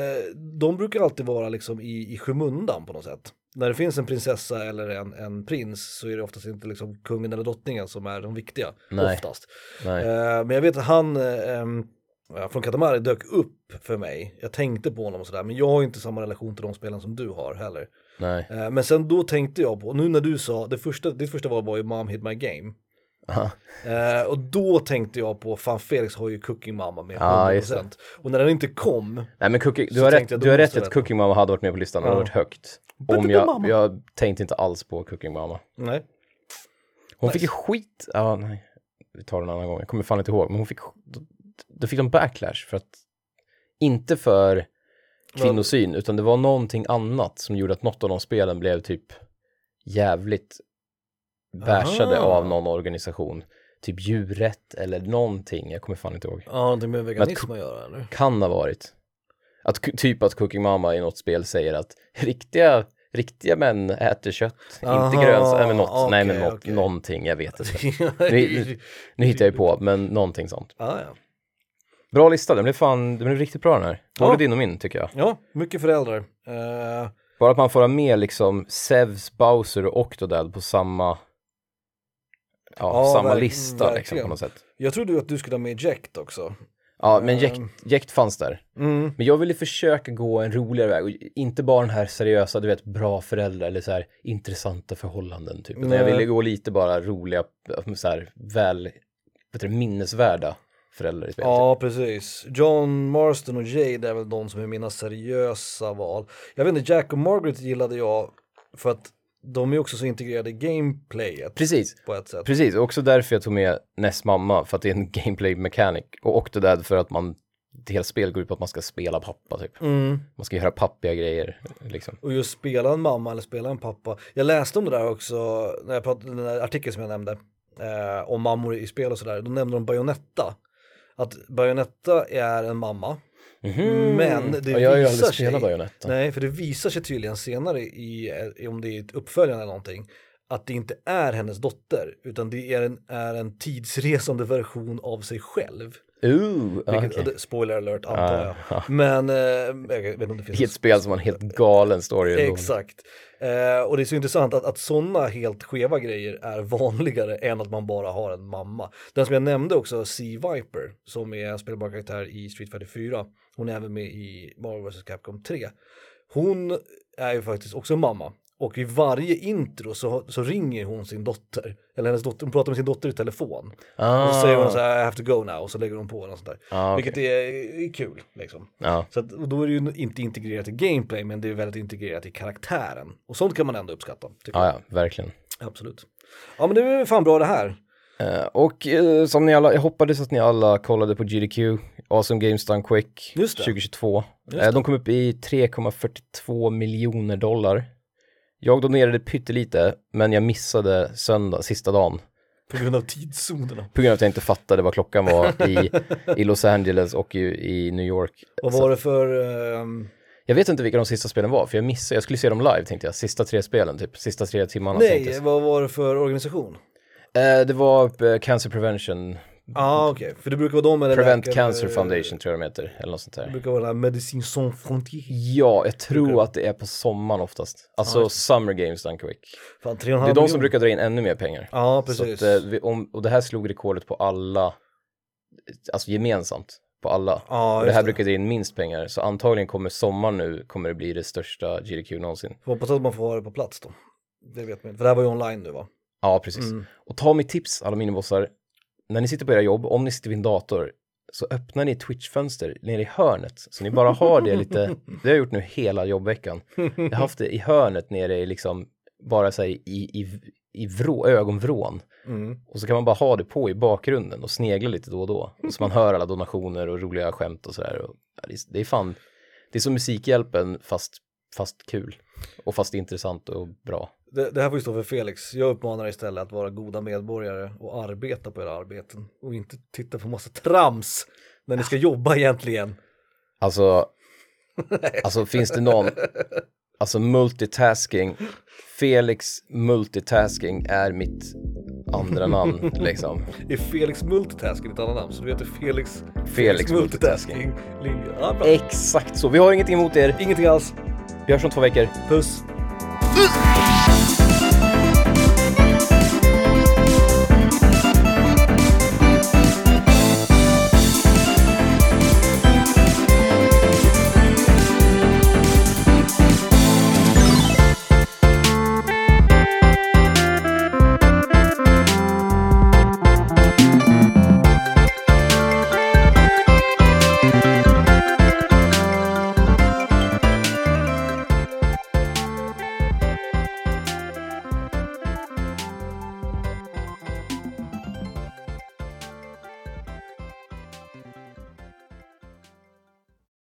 de brukar alltid vara liksom i, i skymundan på något sätt. När det finns en prinsessa eller en, en prins så är det oftast inte liksom kungen eller drottningen som är de viktiga. Nej. Oftast. Nej. Eh, men jag vet att han eh, ja, från Katamari dök upp för mig. Jag tänkte på honom och sådär, men jag har inte samma relation till de spelen som du har heller. Nej. Eh, men sen då tänkte jag på, nu när du sa, det första, ditt första val var ju Mom Hit My Game. Eh, och då tänkte jag på, fan Felix har ju Cooking Mamma med 100%. Ja, det. och när den inte kom, Nej men cooking, du har rätt, du har rätt att. Cooking Mama hade varit med på listan, den hade Ja. varit högt. Om jag, jag tänkte inte alls på Cooking Mama. nej. Hon Nice. fick ju skit, ja nej, vi tar den en annan gång, jag kommer fan inte ihåg, men hon fick, då, då fick de backlash för att, inte för kvinnosyn, utan det var någonting annat som gjorde att något av de spelen blev typ jävligt bashade Aha. av någon organisation. Typ djurrätt eller någonting, jag kommer fan inte ihåg. Ja, någonting med veganism att göra eller? Kan ha varit. Att, typ att Cooking Mama i något spel säger att riktiga, riktiga män äter kött, Aha, inte grönsaker, men något, nej men något, okej. någonting, jag vet inte. Nu, nu hittar jag ju på, men någonting sånt. Ja, ja. Bra lista, den blev fan, den blev riktigt bra den här. Både Ja. din och min tycker jag. ja, mycket föräldrar. Eh, Bara att man får ha med liksom Zeus, Bowser och Octodad på samma, ja, samma verk- lista liksom verkligen. på något sätt. jag trodde att du skulle ha med Jacked också. Ja, men Ehm. jäkt, jäkt fanns där. Mm. Men jag ville försöka gå en roligare väg och inte bara den här seriösa, du vet, bra föräldrar eller så här intressanta förhållanden typ. Utan jag ville gå lite bara roliga, så här väl, vet du, minnesvärda föräldrar i spelet. Ja, precis. John Marston och Jade är väl de som är mina seriösa val. Jag vet inte, Jack och Margaret gillade jag för att de är också så integrerade i gameplayet Precis, på ett sätt. precis. Och också därför jag tog med Ness mamma, för att det är en gameplay mechanic. Och Octodad för att man, det hela spel går ut på att man ska spela pappa typ. Mm. Man ska göra pappiga grejer liksom. Och just spela en mamma eller spela en pappa. Jag läste om det där också när jag pratade, den där artikeln som jag nämnde. Eh, om mammor i spel och sådär. Då nämnde de Bayonetta. Att Bayonetta är en mamma. Men det ja, jag har ju visar sig- Bayonetta. Nej, för det visar sig tydligen senare i, i om det är ett uppföljande eller någonting. Att det inte är hennes dotter. Utan det är en, är en tidsresande version av sig själv. Ooh, Vilket, det- Spoiler alert antar Ah, jag. ah. Men eh, jag vet inte om det finns I ett spel som har en helt galen story. Exakt. Eh, och det är så intressant att, att sådana helt skeva grejer är vanligare än att man bara har en mamma. Den som jag nämnde också, Sea Viper, som är en spelbar karaktär i Street Fighter 4. Hon är även med i Marvel vs Capcom 3. Hon är ju faktiskt också mamma. Och i varje intro så, så ringer hon sin dotter. Eller hennes dotter, hon pratar med sin dotter i telefon. Ah, Och så säger hon så här, I have to go now, och så lägger hon på och sånt där. ah, okej. Vilket är, är kul liksom. Ja, Så att, och då är det ju inte integrerat i gameplay men det är väldigt integrerat i karaktären. Och sånt kan man ändå uppskatta. Ah, ja, verkligen. Absolut. Ja men det är fan bra det här. Eh, och eh, som ni alla, jag hoppades att ni alla kollade på GDQ, Awesome Games Done Quick Just det. 2022. Just Eh, de kom upp i 3,42 miljoner dollar. Jag donerade pyttelite, men jag missade söndag, sista dagen. På grund av tidszonerna. På grund av att jag inte fattade vad klockan var i, i Los Angeles och i, i New York. Vad Så var det för... ehm, Jag vet inte vilka de sista spelen var, för jag missade, jag skulle se dem live tänkte jag, sista tre spelen typ, sista tre timmarna nej, vad var det för organisation? Eh, det var eh, Cancer Prevention, Ja ah, okej, för det brukar vara de eller Prevent läkare- Cancer Foundation tror jag de heter, eller något sånt Det där. brukar vara Medicine Sans Frontier. Ja, jag tror att det är på sommaren oftast. Alltså Summer Games. Fan, 3,5 Det är de miljoner. som brukar dra in ännu mer pengar. Ja, Så precis. att, eh, vi, om, och det här slog rekordet på alla, alltså gemensamt, på alla. Ja, och det här det. brukar dra in minst pengar, så antagligen kommer sommaren nu kommer det bli det största GDQ någonsin. Får hoppas att man får ha det på plats då. Det vet man inte, för det här var ju online nu va? Ja, precis. Mm. Och ta mitt tips, alla minibossar. När ni sitter på era jobb, om ni sitter vid en dator, så öppnar ni Twitch-fönster nere i hörnet. Så ni bara har det lite, det har jag gjort nu hela jobbveckan. Jag har haft det i hörnet nere i liksom, bara så här i, i, i vrå, ögonvrån. Mm. Och så kan man bara ha det på i bakgrunden och snegla lite då och då. Och så man hör alla donationer och roliga skämt och sådär. Ja, det är fan, det är som Musikhjälpen fast, fast kul. Och fast intressant och bra. Det, det här får ju stå för Felix. Jag uppmanar istället att vara goda medborgare och arbeta på era arbeten och inte titta på massa trams när ni ska jobba egentligen. Alltså, alltså finns det någon, alltså multitasking, Felix multitasking är mitt andra namn liksom. Är Felix Multitasking ett annat namn? Så du heter Felix, Felix Multitasking. Linje. Ja. Exakt så, vi har ingenting emot er. Ingenting alls. Vi hörs om två veckor. Puss!